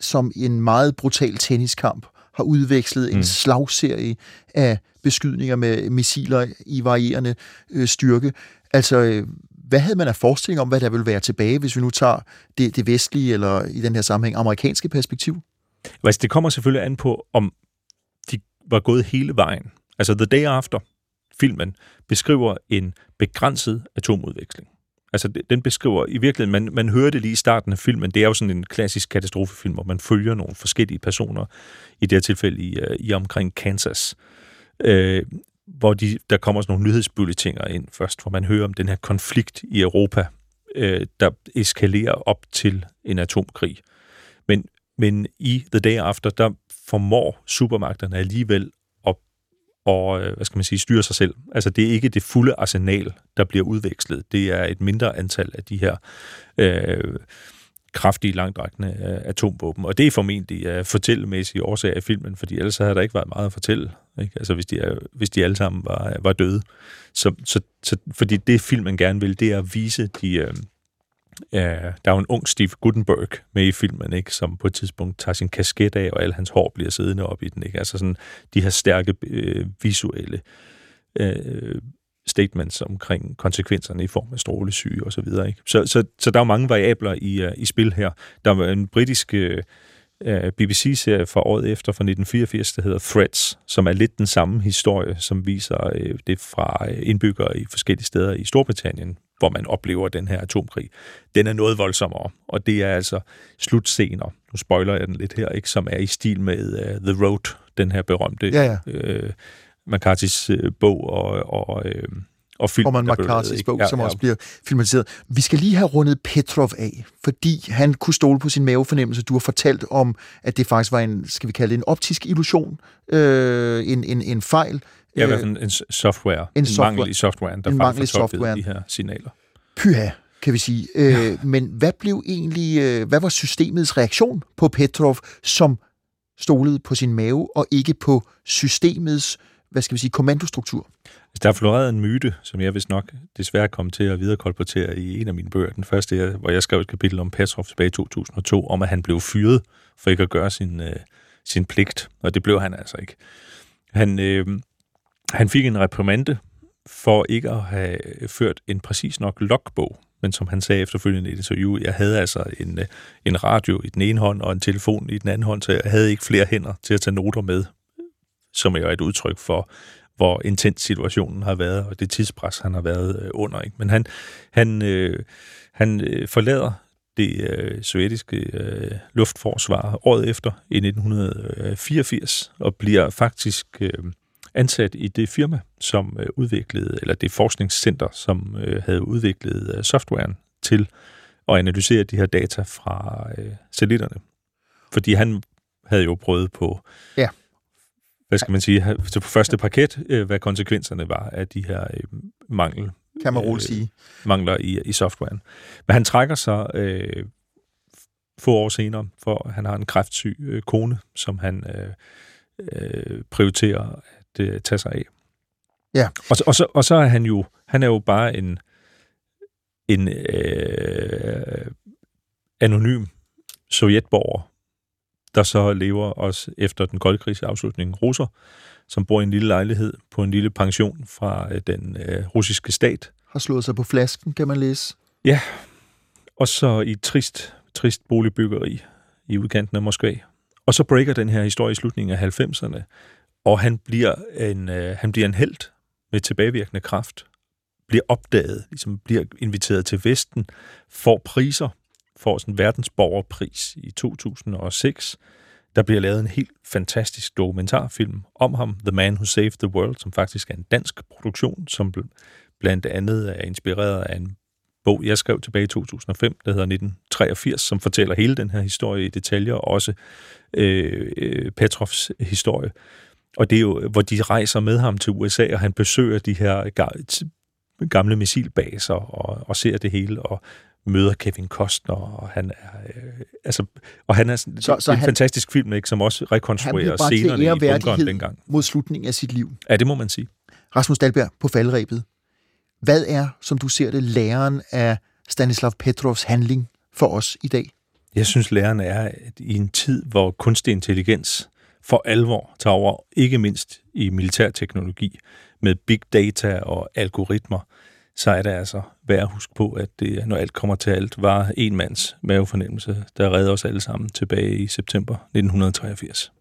som en meget brutal tenniskamp, har udvekslet mm. en slagserie af beskydninger med missiler i varierende øh, styrke. Altså, øh, hvad havde man af forestilling om, hvad der vil være tilbage, hvis vi nu tager det, det vestlige, eller i den her sammenhæng, amerikanske perspektiv? Altså, det kommer selvfølgelig an på, om de var gået hele vejen. Altså, The Day After, filmen, beskriver en begrænset atomudveksling. Altså, den beskriver i virkeligheden, man, man hører det lige i starten af filmen, det er jo sådan en klassisk katastrofefilm, hvor man følger nogle forskellige personer, i det her tilfælde i, øh, i omkring Kansas, øh, hvor de, der kommer sådan nogle nyhedsbulletiner ind først, hvor man hører om den her konflikt i Europa, øh, der eskalerer op til en atomkrig. Men, men i The Day After, der formår supermagterne alligevel og, øh, hvad skal man sige, styre sig selv. Altså, det er ikke det fulde arsenal, der bliver udvekslet. Det er et mindre antal af de her øh, kraftige, langdragende øh, atomvåben. Og det er formentlig øh, fortællemæssige årsager i filmen, fordi ellers havde der ikke været meget at fortælle. Ikke? Altså, hvis de, er, hvis de alle sammen var, var døde. Så, så, så, fordi det, filmen gerne vil, det er at vise de... Øh, Ja, der er jo en ung Steve Gutenberg med i filmen, ikke, som på et tidspunkt tager sin kasket af, og al hans hår bliver siddende op i den. Ikke? Altså sådan de her stærke øh, visuelle øh, statements omkring konsekvenserne i form af strålesyge og så videre. Ikke? Så, så, så der er mange variabler i, uh, i spil her. Der var en britisk øh, øh, uh, BBC-serie fra året efter, fra 1984, der hedder Threats, som er lidt den samme historie, som viser uh, det fra indbyggere i forskellige steder i Storbritannien, hvor man oplever den her atomkrig. Den er noget voldsommere, og det er altså slutscener, nu spoiler jeg den lidt her, ikke, som er i stil med uh, The Road, den her berømte ja, ja. Uh, McCarthy's uh, bog og, og, uh, og film. Og man McCarthy's bog, ja, som ja. også bliver filmatiseret. Vi skal lige have rundet Petrov af, fordi han kunne stole på sin mavefornemmelse. Du har fortalt om, at det faktisk var en, skal vi kalde det en optisk illusion, øh, en, en, en fejl, Ja, i hvert fald en software. En, en software. mangel i softwaren, der en mangel i softwaren. de her signaler. Pyha, kan vi sige. Ja. Øh, men hvad blev egentlig, øh, hvad var systemets reaktion på Petrov, som stolede på sin mave, og ikke på systemets, hvad skal vi sige, kommandostruktur? Altså, der er floreret en myte, som jeg vist nok desværre kom til at viderekolportere i en af mine bøger. Den første, hvor jeg skrev et kapitel om Petrov tilbage i 2002, om at han blev fyret for ikke at gøre sin, øh, sin pligt. Og det blev han altså ikke. Han, øh, han fik en reprimande for ikke at have ført en præcis nok logbog, men som han sagde efterfølgende i et interview, jeg havde altså en, øh, en radio i den ene hånd og en telefon i den anden hånd, så jeg havde ikke flere hænder til at tage noter med, som er et udtryk for, hvor intens situationen har været, og det tidspres, han har været øh, under. Ikke? Men han, han, øh, han øh, forlader det øh, sovjetiske øh, luftforsvar året efter i 1984, og bliver faktisk øh, ansat i det firma, som øh, udviklede, eller det forskningscenter, som øh, havde udviklet øh, softwaren til og analysere de her data fra øh, satellitterne. Fordi han havde jo prøvet på, Ja. hvad skal man sige, på første parket, øh, hvad konsekvenserne var af de her øh, mangel, Kan man roligt Øh, sige. mangler i, i softwaren. Men han trækker sig øh, få år senere, for han har en kræftsyg øh, kone, som han øh, øh, prioriterer at øh, tage sig af. Ja. Og, så- og, så, og så er han jo, han er jo bare en, en øh, anonym sovjetborger, der så lever også efter den kolde krigs afslutning russer, som bor i en lille lejlighed på en lille pension fra øh, den øh, russiske stat, Har slået sig på flasken, kan man læse. og så i et trist, trist boligbyggeri i udkanten af Moskva. Og så breaker den her historie i slutningen af 90'erne, og han bliver en, øh, han bliver en held med tilbagevirkende kraft, bliver opdaget, ligesom bliver inviteret til Vesten, får priser, får sådan en verdensborgerpris i 2006. Der bliver lavet en helt fantastisk dokumentarfilm om ham, The Man Who Saved the World, som faktisk er en dansk produktion, som blandt andet er inspireret af en bog, jeg skrev tilbage i 2005, der hedder 1983, som fortæller hele den her historie i detaljer, og også øh, øh, Petrovs historie. Og det er jo, hvor de rejser med ham til USA, og han besøger de her gamle missilbaser og, og ser det hele, og møder Kevin Costner, og han er, øh, altså, og han er sådan, Så- så, en han- fantastisk film, ikke, som også rekonstruerer scenerne i bunkeren dengang. mod slutningen af sit liv. Ja, det må man sige. Rasmus Dahlberg på faldrebet. Hvad er, som du ser det, læren af Stanislav Petrovs handling for os i dag? Jeg synes, læreren er at i en tid, hvor kunstig intelligens for alvor tager over, ikke mindst i militærteknologi, med big data og algoritmer, så er det altså værd at huske på, at det, når alt kommer til alt, var en mands mavefornemmelse, der redder os alle sammen tilbage i september 1983.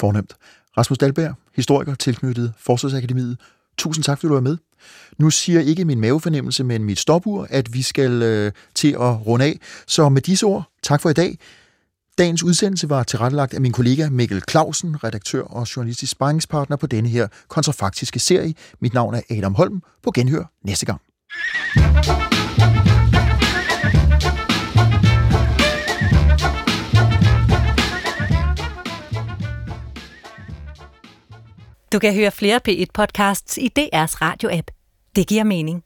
Fornemt. Rasmus Dalberg, historiker tilknyttet Forsvarsakademiet. Tusind tak, fordi du var med. Nu siger ikke min mavefornemmelse, men mit stopur, at vi skal øh, til at runde af. Så med disse ord, tak for i dag. Dagens udsendelse var tilrettelagt af min kollega Mikkel Clausen, redaktør og journalistisk sparringspartner på denne her kontrafaktiske serie. Mit navn er Adam Holm. På genhør næste gang. Du kan høre flere P1-podcasts i DR's radio-app. Det giver mening.